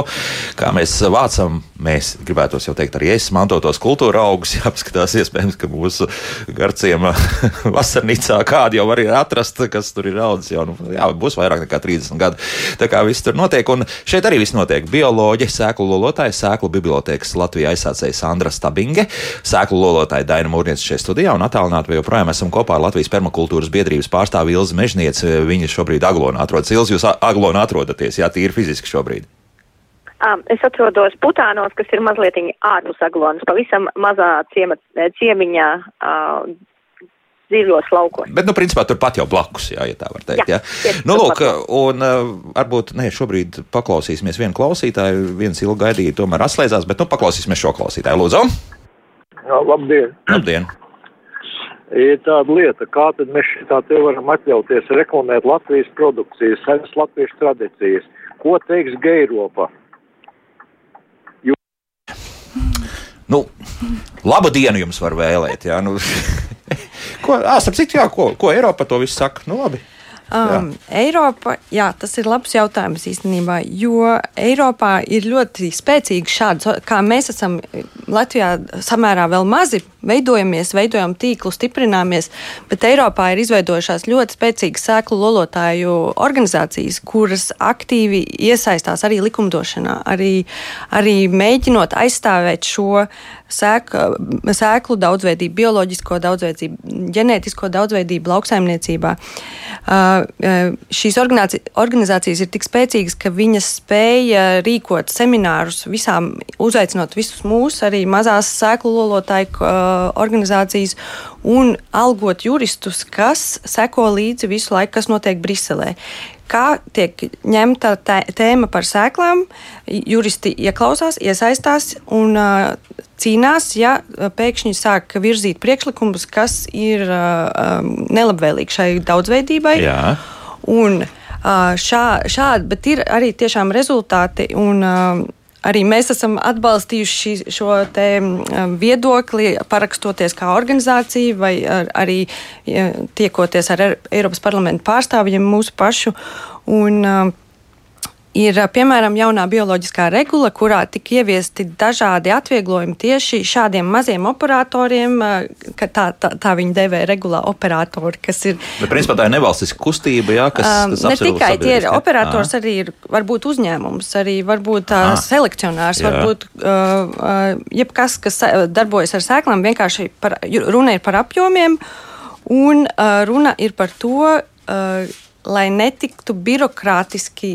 A: kā mēs vācam, mēs gribētu jau teikt, arī es mantotos kultūra augus. Jāapskatās, iespējams, ka mūsu garciema vasarnīcā kādu jau var atrast, kas tur ir audzis jau nu, jā, būs vairāk nekā 30 gadi. Tā kā viss tur notiek, un šeit arī viss notiek. Bioloģi, sēklu lolotājs, sēklu bibliotekas Latvijā aizsācējs Andra Stabinge, sēklu lolotāja Daina Mūrniece šeit studijā un attālināti vēl joprojām esam kopā ar Latvijas permakultūras biedrības pārstāvi Ilzi Mežnieci. Viņa šobrīd Aglonā atrodas. Ilzi, jūs Aglonā atrodaties, jā, tīri fiziski šobrīd.
D: Es atrodos Putānos, kas ir mazliet ārpus Aglonas, pavisam mazā ciema, ciemiņā. Uh, dzīvos laukos.
A: Bet, nu, principā turpat jau blakus, jā, ja tā var teikt. Jā, jā. Nu, lūk, un varbūt ne, šobrīd paklausīsimies vienu klausītāju, viens ilgi gaidīja, tomēr atslēdzās, bet, nu, paklausīsimies šo klausītāju. Lūdzu!
E: Jā, labdien!
A: Labdien!
E: Ir tāda lieta, kā tad mēs tā te varam atļauties reklamēt Latvijas produkcijas, savas latviešu tradīcijas. ko teiks Geiropa?
A: Nu, labu dienu jums var vēlēt. Jā, nu, ko, ā, starp citu, jā, ko, ko Eiropa to visu saka? Nu, labi.
C: Um, Eiropa, jā, tas ir labs jautājums īstenībā, jo Eiropā ir ļoti spēcīgi šādi, kā mēs esam Latvijā samērā vēl mazi, veidojamies, veidojam tīklu, stiprināmies, bet Eiropā ir izveidojušās ļoti spēcīgas sēklu lolotāju organizācijas, kuras aktīvi iesaistās arī likumdošanā, arī, arī mēģinot aizstāvēt šo sēklu, sēklu daudzveidību, bioloģisko daudzveidību, ģenētisko daudzveidību lauksaimniecībā. Šīs organizācijas ir tik spēcīgas, ka viņas spēja rīkot seminārus visām, uzaicinot visus mūs, arī mazās sēklu lolotāju organizācijas un algot juristus, kas seko līdzi visu laiku, kas notiek Briselē kā tiek ņemta tēma par sēklām. Juristi ieklausās, iesaistās un uh, cīnās, ja pēkšņi sāk virzīt priekšlikumus, kas ir uh, nelabvēlīgi šai daudzveidībai. Jā. Un, uh, šā, šādi, bet ir arī tiešām rezultāti. Un, uh, Arī mēs esam atbalstījuši šo viedokli, parakstoties kā organizācija, vai ar, arī tiekoties ar Eiropas parlamentu pārstāvjiem mūsu pašu. Un, uh, ir piemēram jaunā bioloģiskā regula, kurā tika ieviesti dažādi atvieglojumi tieši šādiem maziem operatoriem, ka tā, tā, tā viņi devē regulā operatori, kas ir.
A: Bet, principā, tā ir nevalstiska kustība, jā, kas, kas
C: ne tikai tie ir operators, arī ir varbūt uzņēmums, arī varbūt uh, selekcionārs, jā. varbūt uh, jebkas, kas darbojas ar sēklām, vienkārši par, runa ir par apjomiem, un uh, runa ir par to, uh, lai netiktu birokrātiski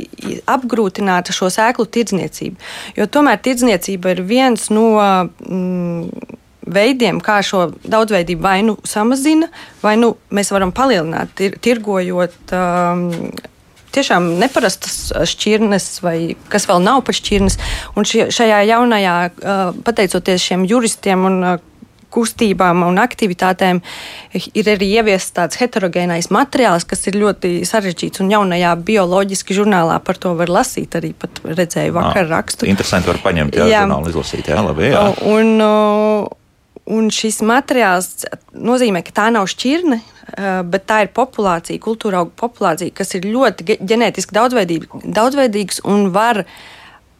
C: apgrūtināta šo sēklu tirdzniecība. Jo tomēr tirdzniecība ir viens no mm, veidiem, kā šo daudzveidību vai nu samazina, vai nu mēs varam palielināt, tir, tirgojot. Um, Tiešām neparastas šķirnes, vai kas vēl nav par šķirnes. Un šajā jaunajā, uh, pateicoties šiem juristiem un uh, kustībām un aktivitātēm ir arī ieviests tāds heterogēnais materiāls, kas ir ļoti sarežģīts. Un jaunajā bioloģiski žurnālā par to var lasīt. Arī redzēju vakar à, rakstu.
A: Interesanti var paņemt, jā, jā. žurnālu izlasīt. Jā, labi, jā.
C: Un, un šis materiāls nozīmē, ka tā nav šķirne. Bet tā ir populācija, kultūra auga populācija, kas ir ļoti ģenētiski daudzveidīgs un var uh,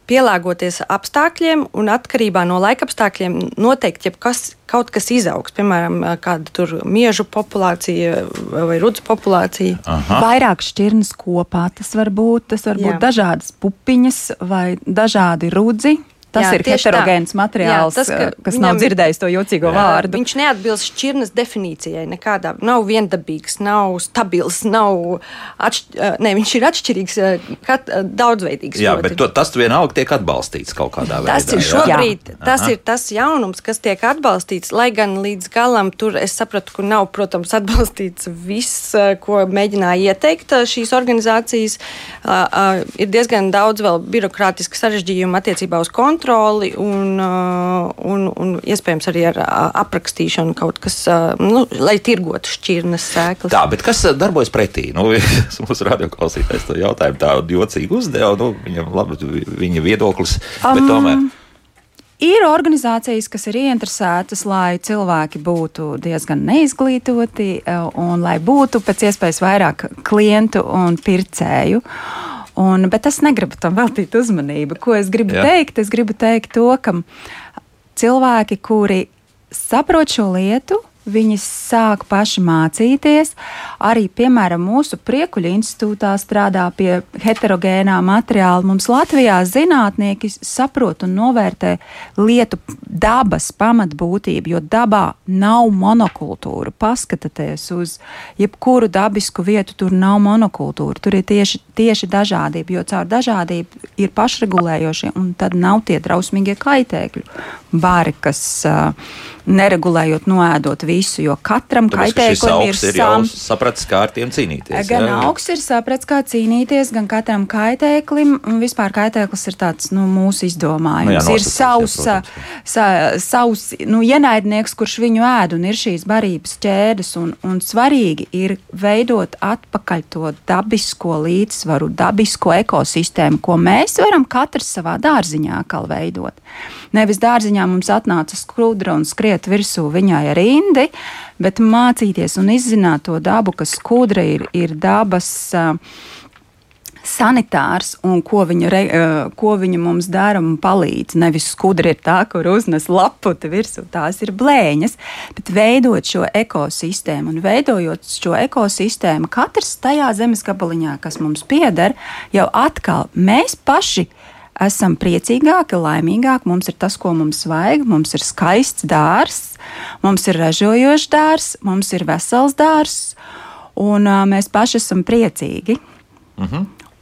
C: pielāgoties apstākļiem un atkarībā no laika apstākļiem noteikti kas, kaut kas izaugs. Piemēram, kāda miežu populācija vai rudzu populācija.
B: Aha. Vairāk šķirnes kopā tas var būt. Tas var būt Jā. dažādas pupiņas vai dažādi rudzi. Tas jā, ir heterogēns tā. materiāls, jā, tas, ka kas nav dzirdējis to jocīgo jā, vārdu.
C: Viņš neatbilst šķirnes definīcijai. Nekādā, nav viendabīgs, nav stabils, nav atšķ... ne, viņš ir atšķirīgs, kat, daudzveidīgs.
A: Jā, ļoti. bet to, tas vienalga tiek atbalstīts kaut kādā veidā.
C: Tas ir šobrīd, jā. tas Aha. ir tas jaunums, kas tiek atbalstīts, lai gan līdz galam tur es sapratu, ka nav, protams, atbalstīts viss, ko mēģināja ieteikt šīs organizācijas. Ir diezgan daudz vēl birokrātiski sarežģījumu attiecībā uz kontu kontroli un, uh, un, un iespējams arī ar uh, aprakstīšanu kaut kas, uh, nu, lai tirgotu šķirnes sēklas.
A: Tā, bet kas darbojas pretī? Nu, mūsu radioklausītājs to jautājumu tādu jocīgi uzdeva. Nu, viņam labi, viņa viedoklis, um, bet tomēr.
B: Ir organizācijas, kas ir ieinteresētas, lai cilvēki būtu diezgan neizglītoti un lai būtu pēc iespējas vairāk klientu un pircēju. Un, bet es negribu tam veltīt uzmanību. Ko es gribu Jā. teikt? Es gribu teikt to, ka cilvēki, kuri saprot šo lietu, Viņi sāk paši mācīties. Arī, piemēram, mūsu priekuļu institūtā strādā pie heterogēnā materiāla. Mums Latvijā zinātnieki saprot un novērtē lietu dabas pamatbūtību, jo dabā nav monokultūra. Paskatieties uz jebkuru dabisku vietu, tur nav monokultūra. Tur ir tieši, tieši dažādība, jo caur dažādību ir pašregulējošie, un tad nav tie drausmīgie kaitēkļi. Bāri, kas uh, neregulējot, noēdot vīnu visu, jo katram
A: Tāpēc, ka
B: kaitēklim ir
A: augs ir jau
B: sam.
A: sapratis, kā ar tiem cīnīties.
B: Gan
A: jā.
B: augs ir sapratis, kā cīnīties, gan katram kaitēklim. un Vispār kaitēklis ir tāds nu, mūsu izdomājums.
A: Nu jā,
B: ir
A: jā,
B: savs,
A: protams,
B: sa, savs nu, ienaidnieks, kurš viņu ēd, un ir šīs barības ķēdes. Un, un svarīgi ir veidot atpakaļ to dabisko līdzsvaru, dabisko ekosistēmu, ko mēs varam katrs savā dārziņā atkal veidot. Nevis dārziņā mums atnāca skrudra un skriet virsū viņai ar indi, bet mācīties un izzināt to dabu, ka skudra ir, ir dabas. Sanitārs un ko viņa, re, ko viņa mums dara un palīdz. Nevis skudra ir tā, kur uznes laputi virsū, tās ir blēņas, bet veidot šo ekosistēmu un veidojot šo ekosistēmu, katrs tajā zemes gabaliņā, kas mums pieder, jau atkal mēs paši. Esam priecīgāki, laimīgāki. Mums ir tas, ko mums vajag. Mums ir skaists dārsts, mums ir ražojošs dārsts, mums ir vesels dārsts, un mēs paši esam priecīgi.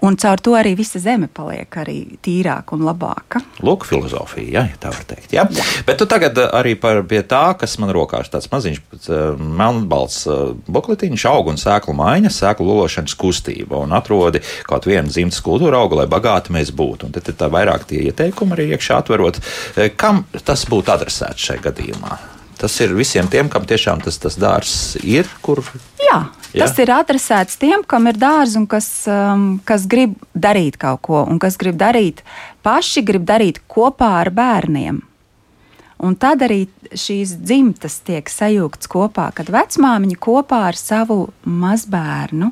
B: Un caur to arī visa zeme paliek arī tīrāka un labāka.
A: Lūk, filozofija, jā, ja tā var teikt. Jā. Bet tu tagad uh, arī par pie tā, kas man rokās tāds maziņš, uh, melnbalts uh, bukletiņš, auga un sēklu maiņa, sēklu lološanas kustība un atrodi kaut vienu dzimtas kultūra augu, lai bagāti mēs būtu. Un tad ir tā vairāk tie ieteikumi arī iekšā atverot. Eh, Kam tas būtu adresēts šajā gadījumā? Tas ir visiem tiem, kam tiešām tas, tas dārzs ir, kur
B: Jā,
A: Jā.
B: tas ir adresēts tiem, kam ir dārsts un kas, um, kas grib darīt kaut ko, un kas grib darīt paši, grib darīt kopā ar bērniem. Un tad arī šīs dzimtas tiek sajūgtas kopā, kad vecmāmiņa kopā ar savu mazbērnu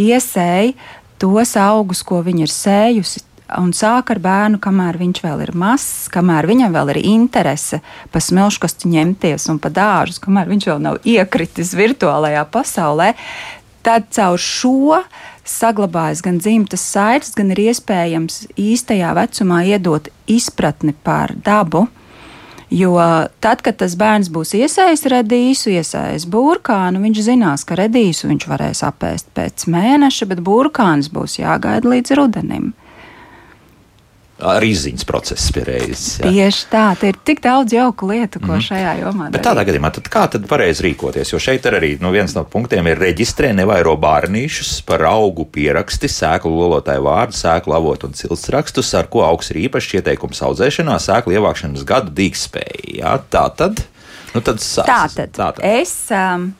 B: iesēja tos augus, ko viņa ir sējusi. Un sāk ar bērnu, kamēr viņš vēl ir mazs, kamēr viņam vēl ir interese pa smilškastu ņemties un pa dārzu, kamēr viņš vēl nav iekritis virtuālajā pasaulē. Tad caur šo saglabājas gan dzimtas saites, gan ir iespējams īstajā vecumā iedot izpratni par dabu. Jo tad, kad tas bērns būs iesaistīts redīsu, iesaistīts burkānu, viņš zinās, ka redīsu viņš varēs apēst pēc mēneša, bet burkāns būs jāgaida līdz rudenim.
A: Arī izziņas process pie reizes. jā.
B: Tieši tā, ir tik daudz jauku lietu, ko šajā jomā
A: Bet
B: darīt.
A: tādā gadījumā, tad kā tad pareizi rīkoties? Jo šeit arī nu, viens no punktiem ir reģistrē nevairo bārnīšus par augu pieraksti, sēklu lolotāju vārdu, sēklu avotu un cilts rakstus, ar ko augs ir īpašs ieteikums audzēšanā, sēklu ievākšanas gadu dīgspēja. Jā, tā tad. Nu, tad sāc-
B: Tātad,
A: tātad.
B: es, um,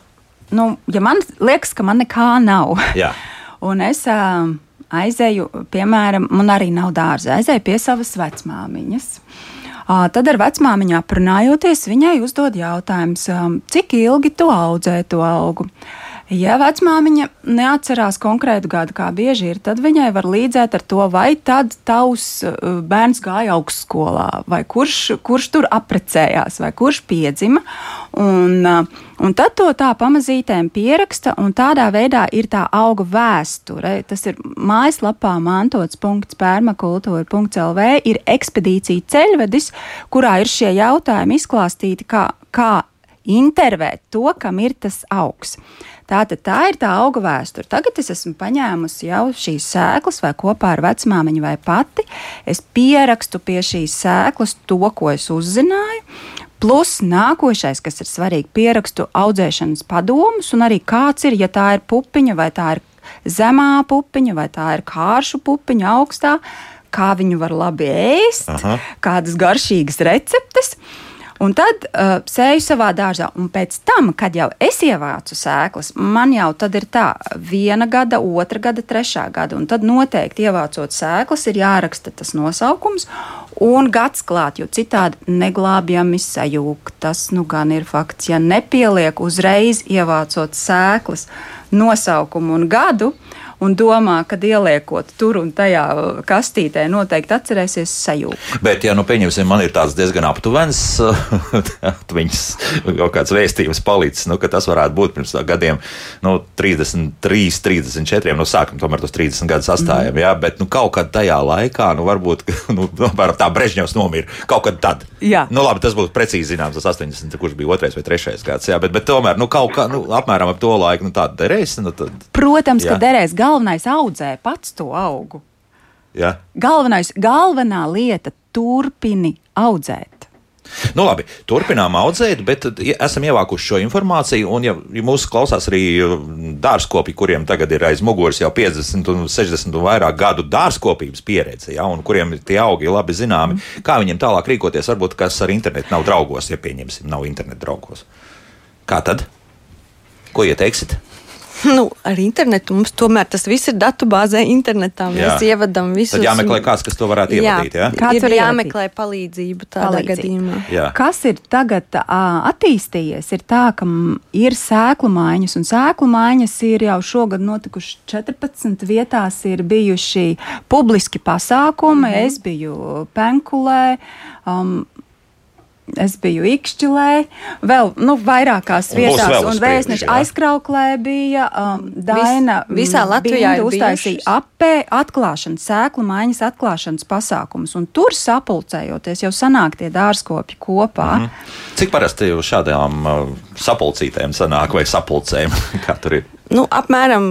B: nu, ja man liekas, ka man nekā nav,
A: Jā.
B: un es um, aizēju, piemēram, man arī nav dārza, aizēju pie savas vecmāmiņas. Tad ar vecmāmiņu aprunājoties, viņai uzdod jautājums, um, cik ilgi tu audzē to augu. Ja vecmāmiņa neatcerās konkrētu gadu, kā bieži ir, tad viņai var līdzēt ar to, vai tad tavs uh, bērns gāja augstskolā, vai kurš, kurš tur apprecējās, vai kurš piedzima. Un, uh, un tad to tā pamazītēm pieraksta, un tādā veidā ir tā auga vēsture. Tas ir mājaslapā mantots.pērmakultūra.lv, ir ekspedīcija ceļvedis, kurā ir šie jautājumi izklāstīti, kā, kā intervēt to, kam ir tas augs. Tātad tā ir tā auga vēsture. Tagad es esmu paņēmusi jau šīs sēklas, vai kopā ar vecmāmiņu, vai pati. Es pierakstu pie šīs sēklas to, ko es uzzināju. Plus nākošais, kas ir svarīgi, pierakstu audzēšanas padomus, un arī kāds ir, ja tā ir pupiņa, vai tā ir zemā pupiņa, vai tā ir kāršu pupiņa augstā, kā viņu var labi ēst,
A: Aha.
B: kādas garšīgas receptes. Un tad uh, sēju savā dārzā, un pēc tam, kad jau es ievācu sēklas, man jau tad ir tā, viena gada, otra gada, trešā gada. Un tad noteikti ievācot sēklas, ir jāraksta tas nosaukums un gads klāt, jo citādi neglābjami sajūg. Tas nu gan ir fakts. Ja nepieliek uzreiz ievācot sēklas nosaukumu un gadu, un domā, ka ieliekot tur un tajā kastītē, noteikti atcerēsies sajūtu.
A: Bet, ja nu pieņemsim, man ir tāds diezgan aptuvens, atmiņas, kaut kāds vēstījums palicis, nu, ka tas varētu būt pirms tā gadiem, nu, 33, 34, nu, sākam tomēr tos 30 gadus astājam, mm. jā, bet, nu, kaut kad tajā laikā, nu, varbūt, nu, tā Brežņevs nomira, kaut kad tad.
B: Jā.
A: Nu, labi, tas būtu precīzi zināms, tas 80, kurš bija otrais vai trešais gads, jā, bet, bet tomēr, nu, kaut kā, nu, apmēram ap to laiku, nu, tāda derēs, nu, tad,
B: Protams,
A: Jā.
B: ka derēs galvenais audzē pats to augu.
A: jā.
B: Galvenais, galvenā lieta - turpini audzēt.
A: Nu, labi, turpinām audzēt, bet ja esam ievākuši šo informāciju. Un, ja, ja mūsu klausās arī dārzkopi, kuriem tagad ir aiz muguras jau 50, un 60 un vairāk gadu dārzkopības pieredze, ja, un kuriem tie augi ir labi zināmi, mm. kā viņiem tālāk rīkoties, varbūt kas ar internetu nav draugos, ja pieņemsim, nav internetu draugos. Kā tad? Ko ieteiksit?
C: Nu, ar internetu mums tomēr tas viss ir datubāzē internetā. Mēs jā. ievadām visu.
A: Tad jāmeklē kāds, kas to varētu ievadīt. Jā,
C: kāds ir jāmeklē palīdzību tādā Palīdzību. gadījumā.
B: Jā. Kas ir tagad uh, attīstījies? Ir tā, ka ir sēklu maiņas, un sēklu maiņas ir jau šogad notikušas 14 vietās, ir bijuši publiski pasākumi. Mm -hmm. Es biju Penkulē. Um, Es biju Ikšķilē, vēl nu, vairākās vietās, un, vēstneša aizkrauklē bija um, Daina.
C: Vis, visā Latvijā
B: uztaisīja apē atklāšanas, sēklu maiņas atklāšanas pasākums, un tur sapulcējoties jau sanāk tie dārzkopji kopā. Mm -hmm.
A: Cik parasti jau šādām uh, sapulcītēm sanāk vai sapulcēm, kā tur ir?
C: Nu, apmēram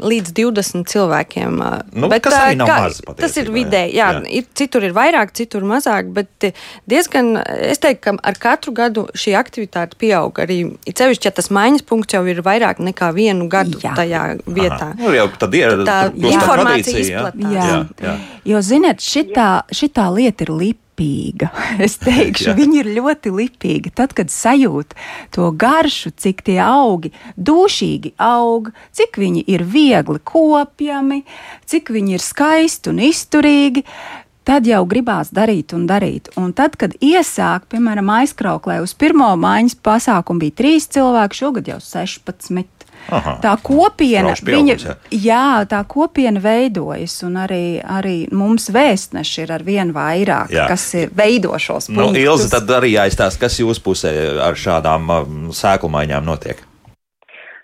C: līdz 20 cilvēkiem.
A: Nu, bet, kas arī nav kā, maz.
C: Tas ir vidēji. Jā, jā. Ir, citur ir vairāk, citur mazāk. Bet diezgan, es teiktu, ka ar katru gadu šī aktivitāte pieaug. Arī cevišķi, ja tas maiņas punkts jau ir vairāk nekā vienu gadu jā. tajā vietā.
A: Nu, jau tad ir
C: tā informācija izplatās.
B: Jā. Jā. Jā. Jo, ziniet, šitā, šitā lieta ir lipa lipīga. Es teikšu, viņi ir ļoti lipīgi. Tad, kad sajūt to garšu, cik tie augi dušīgi aug, cik viņi ir viegli kopjami, cik viņi ir skaisti un izturīgi. Tad jau gribās darīt un darīt. Un tad, kad iesāk, piemēram, aizkrauklē uz pirmo maiņas pasākumu bija trīs cilvēki, šogad jau 16. Aha. Tā kopiena, viņa, jā. jā, tā kopiena veidojas, un arī, arī mums vēstneši ir ar vien vairāk, jā. kas ir veidošos.
A: Nu, Ilza, tad arī jāizstāsta, kas jūsu pusē ar šādām um, sēklumaiņām notiek.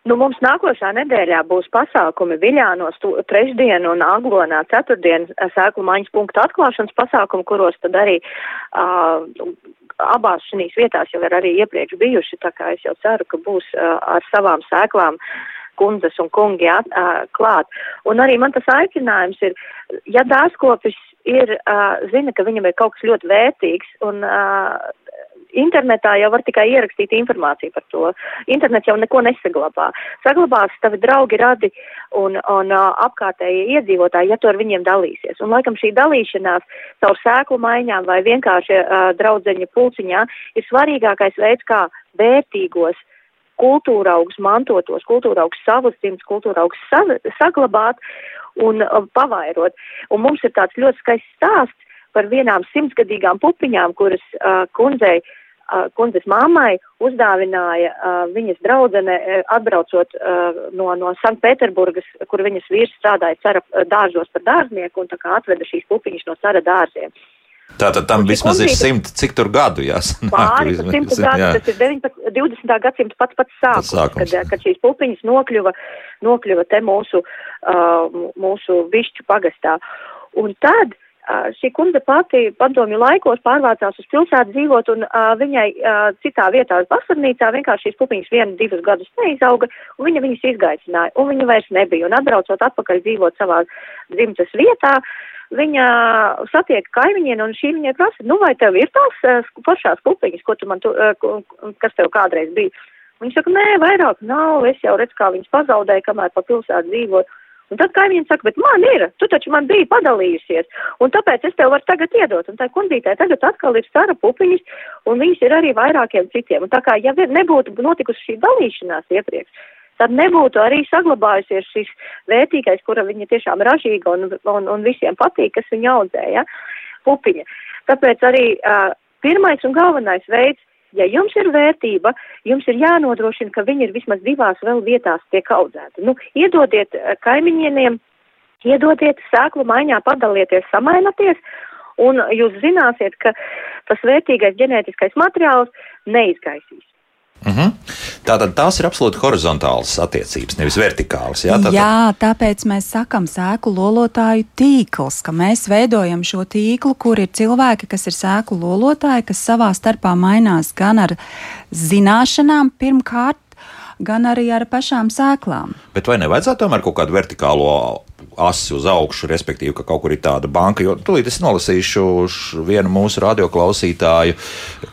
D: Nu, mums nākošā nedēļā būs pasākumi Viļānos trešdien un Aglonā ceturtdien sēklu maiņas punktu atklāšanas pasākumi, kuros tad arī uh, abās šīs vietās jau ir arī iepriekš bijuši, tā kā es jau ceru, ka būs uh, ar savām sēklām kundzes un kungi at, uh, klāt. Un arī man tas aicinājums ir, ja dārzkopis ir, uh, zina, ka viņam ir kaut kas ļoti vērtīgs un uh, internetā jau var tikai ierakstīt informāciju par to. Internets jau neko nesaglabā. Saglabās tavi draugi, radi un, un uh, apkārtēji iedzīvotāji, ja tu ar viņiem dalīsies. Un laikam šī dalīšanās caur sēklu maiņām vai vienkārši uh, draudzeņa pulciņā ir svarīgākais veids, kā vērtīgos kultūra augus mantotos, kultūra augus savus simts, kultūra augus sa saglabāt un uh, pavairot. Un mums ir tāds ļoti skaists stāsts par vienām simtsgadīgām pupiņām, kuras uh, kundzei kundzes mammai uzdāvināja uh, viņas draudzene, atbraucot uh, no, no Sanktpēterburgas, kur viņas vīrs strādāja cara dārzos par dārznieku un tā kā atveda šīs pupiņas no cara dārziem.
A: Tātad tam un vismaz ir simt, cik tur gadu jāsanāk.
D: Pāri par simtu gadu, tas ir 19, 20. gadsimta pats pats sākums, sākums. Kad, kad šīs pupiņas nokļuva, nokļuva te mūsu, uh, mūsu višķu pagastā. Un tad uh, šī kundze pati padomju laikos pārvācās uz pilsētu dzīvot un uh, viņai uh, citā vietā uz vasarnīcā vienkārši šīs pupiņas vienu, divus gadus neizauga un viņa viņas izgaicināja un viņa vairs nebija un atbraucot atpakaļ dzīvot savā dzimtas vietā. Viņa satiek kaimiņienu un šī viņai prasa, nu vai tev ir tās uh, pašās pupiņas, ko tu man, tu, uh, kas tev kādreiz bija? Viņa saka, nē, vairāk nav, es jau redzu, kā viņas pazaudēju, kamēr pa pilsētu dzīvoju. Un tad kaimiņi saka, bet man ir, tu taču man biji padalījusies, un tāpēc es tev varu tagad iedot. Un tā kundītē tagad atkal ir stara pupiņas, un viņas ir arī vairākiem citiem. Un tā kā, ja nebūtu notikusi šī dalīšanās iepriekš, tad nebūtu arī saglabājusies šis vērtīgais, kura viņa tiešām ražīga un, un, un visiem patīk, kas viņa audzēja, pupiņa. Tāpēc arī uh, pirmais un galvenais veids, Ja jums ir vērtība, jums ir jānodrošina, ka viņi ir vismaz divās vēl vietās tiek audzēti. Nu, iedodiet eh, kaimiņieniem, iedodiet sēklu maiņā, padalieties, samainoties, un jūs zināsiet, ka tas vērtīgais ģenētiskais materiāls neizgaisīs.
A: Mhm. -huh. Tātad tās ir absolūti horizontālas attiecības, nevis vertikālas.
B: Jā, tātad... jā, tāpēc mēs sakām sēklu lolotāju tīkls, ka mēs veidojam šo tīklu, kur ir cilvēki, kas ir sēklu lolotāji, kas savā starpā mainās gan ar zināšanām pirmkārt, gan arī ar pašām sēklām.
A: Bet vai nevajadzētu tomēr kaut kādu vertikālo asi uz augšu, respektīvi, ka kaut kur ir tāda banka. Jo tūlīt es nolasīšu vienu mūsu radioklausītāju,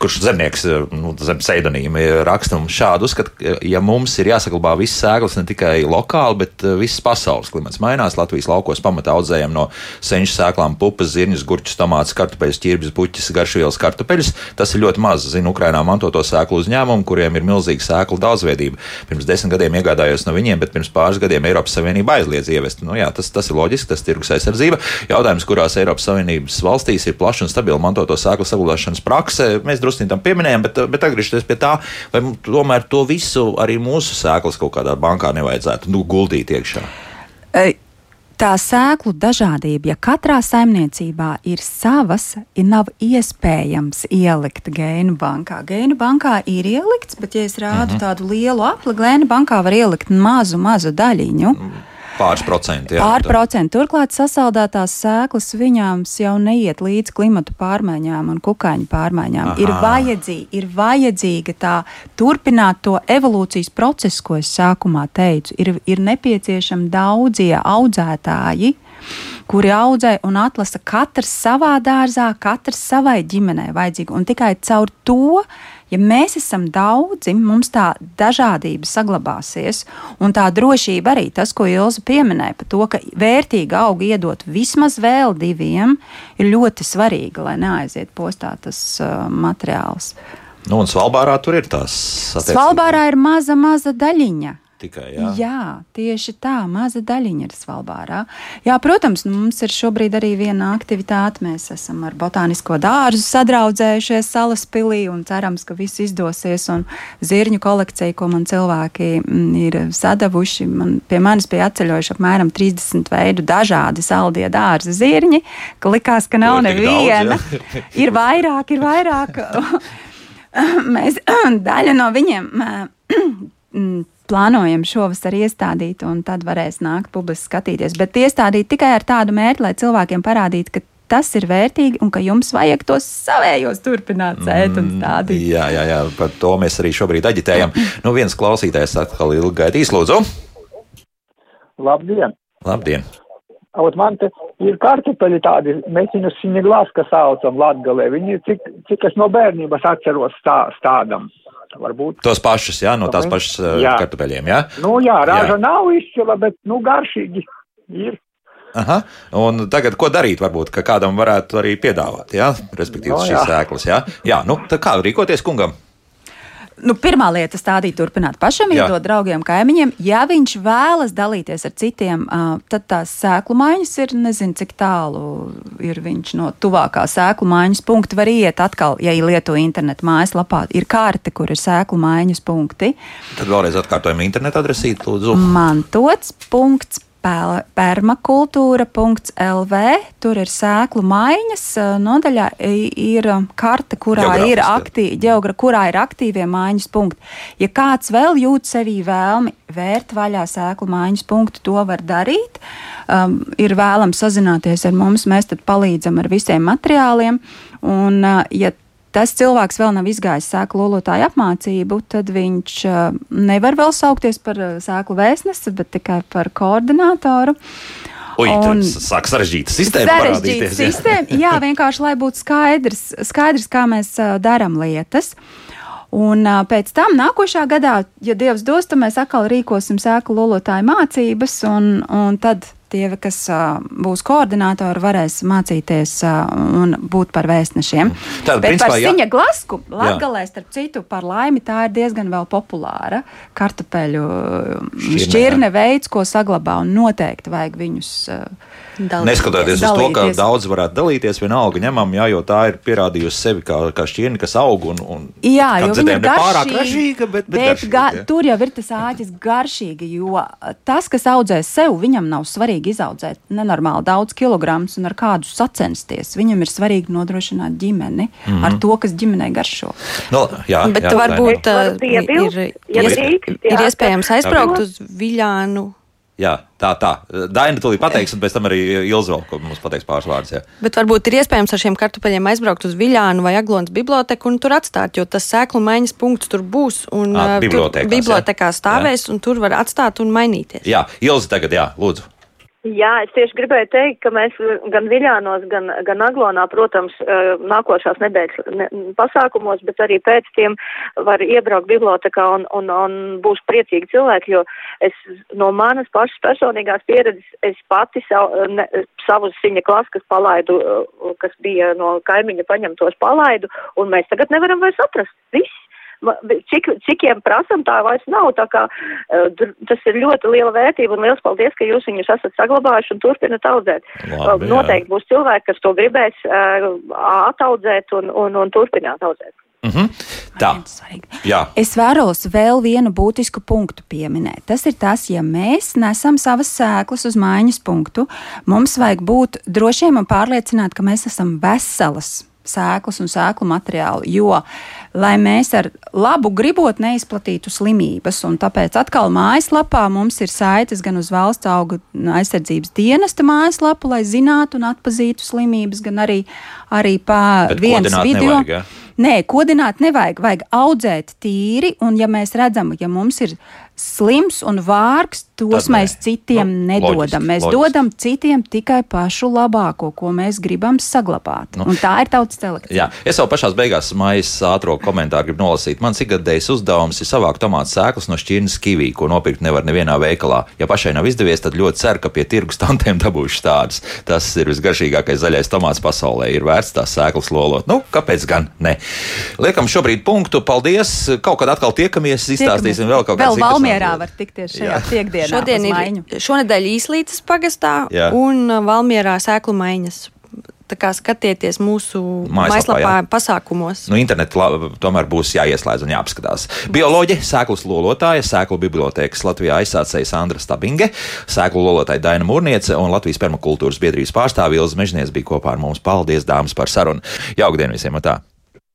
A: kurš zemnieks, nu, zem pseidonīma raksta šādu uzskatu, ka, ja mums ir jāsaglabā viss sēklas ne tikai lokāli, bet eh, visas pasaules klimats mainās. Latvijas laukos pamatā audzējam no senču sēklām pupas, zirņus, gurķus, tomātus, kartupeļus, ķirbis, puķis, garšvielas, kartupeļus. Tas ir ļoti maz. Zinu, Ukrainā mantoto sēklu uzņēmumu, kuriem ir milzīga sēklu daudzveidība. Pirms desmit gadiem iegādājos no viņiem, bet pirms pāris gadiem Eiropas Savienība aizliedz ievest. Nu, jā, tas, tas ir loģiski, tas ir tirgus aizsardzība. Jautājums, kurās Eiropas Savienības valstīs ir plaša un stabila mantoto sēklu saglabāšanas prakse, mēs drusku tam pieminējām, bet, bet atgriežoties pie tā, vai tomēr to visu arī mūsu sēklas kaut kādā bankā nevajadzētu nu, guldīt iekšā.
B: E, Tā sēklu dažādība, ja katrā saimniecībā ir savas, ir nav iespējams ielikt gēnu bankā. Gēnu bankā ir ielikts, bet, ja es rādu mm -hmm. tādu lielu apli, gēnu bankā var ielikt mazu, mazu daļiņu.
A: Pāris procenti. jā,
B: Pār procentu. Turklāt sasaldētās sēklas viņām jau neiet līdz klimatu pārmaiņām un kukaiņu pārmaiņām.
A: Aha.
B: Ir vajadzīga, ir vajadzīga tā turpināt to evolūcijas procesu, ko es sākumā teicu. Ir, ir nepieciešami daudzie audzētāji. Kuri audzē un atlasa katrs savā dārzā, katrs savai ģimenei vajadzīgu. Un tikai caur to, ja mēs esam daudzi, mums tā dažādība saglabāsies. Un tā drošība arī tas, ko Ilza pieminēja par to, ka vērtīgi auga iedot vismaz vēl diviem, ir ļoti svarīga, lai neaiziet postā tas uh, materiāls.
A: Nu, un Svalbārā tur ir tās attiecības.
B: Svalbārā ir maza, maza daļiņa.
A: Tikai, jā.
B: Jā, tieši tā, maza daļiņa ir Svalbārā. Jā, protams, nu, mums ir šobrīd arī viena aktivitāte. Mēs esam ar botānisko dārzu sadraudzējušies salas pilī un cerams, ka viss izdosies. Un zirņu kolekcija, ko man cilvēki mm, ir sadavuši, man, pie manis bija atceļojuši apmēram 30 veidu dažādi saldie dārza zirņi, ka likās, ka nav
A: daudz,
B: neviena.
A: jā.
B: ir vairāk, ir vairāk. Mēs daļu no viņiem mm, plānojam šovasar iestādīt, un tad varēs nākt publiski skatīties. Bet iestādīt tikai ar tādu mērķi, lai cilvēkiem parādītu, ka tas ir vērtīgi un ka jums vajag tos savējos turpināt sēt un stādīt.
A: Jā, jā, jā, par to mēs arī šobrīd aģitējam. Nu, viens klausītājs atkal ilgi gaidīs, lūdzu.
E: Labdien!
A: Labdien!
E: Ot, man te ir kartupeļi tādi, mēs viņus siniglās, kas saucam latgalē. Viņi, cik, cik es no bērnības atceros stā, stādam. Varbūt.
A: Tos pašus, jā, no tās pašas uh,
E: Jā.
A: kartupeļiem, jā?
E: Nu jā, raža
A: Jā.
E: nav izcila, bet, nu, garšīgi ir.
A: Aha. Un tagad, ko darīt, varbūt, ka kādam varētu arī piedāvāt, jā, respektīvi
E: No,
A: šīs
E: jā.
A: sēklas, jā? Jā, nu, tad kā rīkoties kungam?
B: Nu, pirmā lieta - stādīt, turpināt pašam,
A: Jā.
B: iedot draugiem, kaimiņiem. Ja viņš vēlas dalīties ar citiem, tad tās sēklu maiņas ir, nezinu, cik tālu ir viņš no tuvākā sēklu maiņas punkta. Var iet atkal, ja lieto internetu mājaslapā, ir karte, kur ir sēklu maiņas punkti.
A: Tad vēlreiz atkārtojam internetu adresīti, lūdzu.
B: Mantots. punkts Permakultūra.lv. Tur ir sēklu maiņas nodaļā, ir karte, kurā ir,
A: Geogrāfiski.
B: aktīvi, ģeogra, kurā ir aktīvie maiņas punkti. Ja kāds vēl jūt sevī vēlmi vērt vaļā sēklu maiņas punktu, to var darīt. Um, ir vēlams sazināties ar mums, mēs tad palīdzam ar visiem materiāliem. Un, ja tas cilvēks vēl nav izgājis sēklu lolotāju apmācību, tad viņš uh, nevar vēl saukties par uh, sēklu vēstnesi, bet tikai par koordinātoru.
A: Ui,
B: Un-
A: sāk sarežģīta sistēma
B: Sarežģīta sistēma, jā, vienkārši lai būtu skaidrs, skaidrs kā mēs uh, darām lietas. Un pēc tam nākošā gadā, ja Dievs dos, tad mēs atkal rīkosim sēklu lolotāju mācības, un, un tad tie, kas uh, būs koordinātori, varēs mācīties uh, un būt par vēstnešiem.
A: Tātad,
B: Bet
A: principā, jā.
B: ziņa glasku, latgalē, starp citu, par laimi, tā ir diezgan vēl populāra kartupeļu
A: Šķirne,
B: šķirne veids, ko saglabā, un noteikti vajag viņus. Uh,
A: Neskatoties uz to, ka
B: Dalīties.
A: daudz varētu dalīties, vienalga ņemam, jā, jo tā ir pierādījusi sevi kā, kā šķirne, kas aug un, un
B: Jā,
A: kā
B: jo viņa ir
A: pārāk
B: garšīga,
A: ražīga, bet, bet,
B: bet
A: garšīga,
B: ga, tur jau ir tas āķis garšīgi, jo tas, kas audzē sev, viņam nav svarīgi izaudzēt nenormāli daudz kilogramus un ar kādu sacensties. Viņam ir svarīgi nodrošināt ģimeni mm
A: Mhm.
B: -hmm. ar to, kas ģimenei garšo.
A: Nu, jā,
C: Bet
A: jā,
C: varbūt
D: Es varu
C: uh,
D: piebilst,
C: ir,
D: ja
C: ir,
D: drīkst,
C: ir
D: jā.
C: iespējams aizbraukt uz Viļānu.
A: Jā, tā, tā. Daina tūlīt pateiks, un pēc tam arī Ilza vēl, ko mums pateiks pāris vārdus. Jā.
C: Bet varbūt ir iespējams ar šiem kartupeļiem aizbraukt uz Viļānu vai Aglonas biblioteku un tur atstāt, jo tas sēklu maiņas punkts tur būs. Un,
A: Ā,
C: uh,
A: bibliotekās,
C: tur, bibliotekā
A: jā.
C: stāvēs, un tur var atstāt un mainīties.
A: jā, Ilza tagad, jā, lūdzu.
D: Jā, es tieši gribēju teikt, ka mēs gan Viļānos, gan, gan Aglonā, protams, nākošās nedēļas ne, pasākumos, bet arī pēc tiem var iebraukt bibliotekā un, un, un būs priecīgi cilvēki, jo es no manas pašas personīgās pieredzes, es pati sav, ne, savus viņa klaskas palaidu, kas bija no kaimiņa paņemtos palaidu, un mēs tagad nevaram vairs atrast. Viss cik, cikiem prasam, tā vairs nav. Tā kā, uh, tas ir ļoti liela vērtība un liels paldies, ka jūs viņus esat saglabājuši un turpinat audzēt. Labi, Noteikti būs cilvēki, kas to gribēs uh, ataudzēt un, un, un turpināt audzēt.
A: Mm -hmm. Tā. Jā.
B: Es vēros vēl vienu būtisku punktu pieminēt. Tas ir tas, ja mēs nesam savas sēklas uz mājiņas punktu, mums vajag būt drošiem un pārliecināt, ka mēs esam veselas sēklas un sēklu materiālu. Jo, lai mēs ar labu gribot neizplatītu slimības, un tāpēc atkal mājaslapā mums ir saites gan uz valsts auga aizsardzības dienesta mājaslapu, lai zinātu un atpazītu slimības, gan arī, arī pa viens video. Nevajag, ja? Nē, kodināt nevajag, vajag audzēt tīri, un ja mēs redzam, ja mums ir slims un vārgs, tos Tad mēs nē. citiem nu, nedodam. Loģiski, mēs loģiski. dodam citiem tikai pašu labāko, ko mēs gribam saglabāt. Nu, un tā ir tautas telekcija.
A: Jā, es jau pašā beigās mājas ātrā komentāru gribu nolasīt. Mans ikgadējs uzdevums ir savākt tomātu sēklas no šķirnes kivī, ko nopirkt nevar nevienā veikalā. Ja pašai nav izdevies, tad ļoti ceru, ka pie tirgus tantiem dabūšu tādas. Tas ir visgaršīgākais zaļais tomāts pasaulē. Ir vērts tās sēklas lolot. Nu, kāpēc gan ne? Liekam šobrīd punktu. Paldies! Kaut kad atkal tiekamies, izstāstīsim tiekamies. vēl kaut kādas
B: Valmierā var tikties šajā piekdienā.
C: Šodien ir maiņu. šonadēļ īslītas pagastā Jā. un uh, Valmierā sēklu maiņas. Tā kā skatieties mūsu mājaslapā, pasākumos.
A: Nu, internetā tomēr būs jāieslēdz un jāapskatās. Bioloģija, sēklas lolotāja, sēklu bibliotekas Latvijā aizsācēja Sandra Stabinge, sēklu lolotāja Daina Mūrniece un Latvijas permakultūras biedrības pārstāvja Ilza Mežnieks bija kopā ar mums. Paldies, dāmas, par sarunu. Jauka diena visiem! Tā.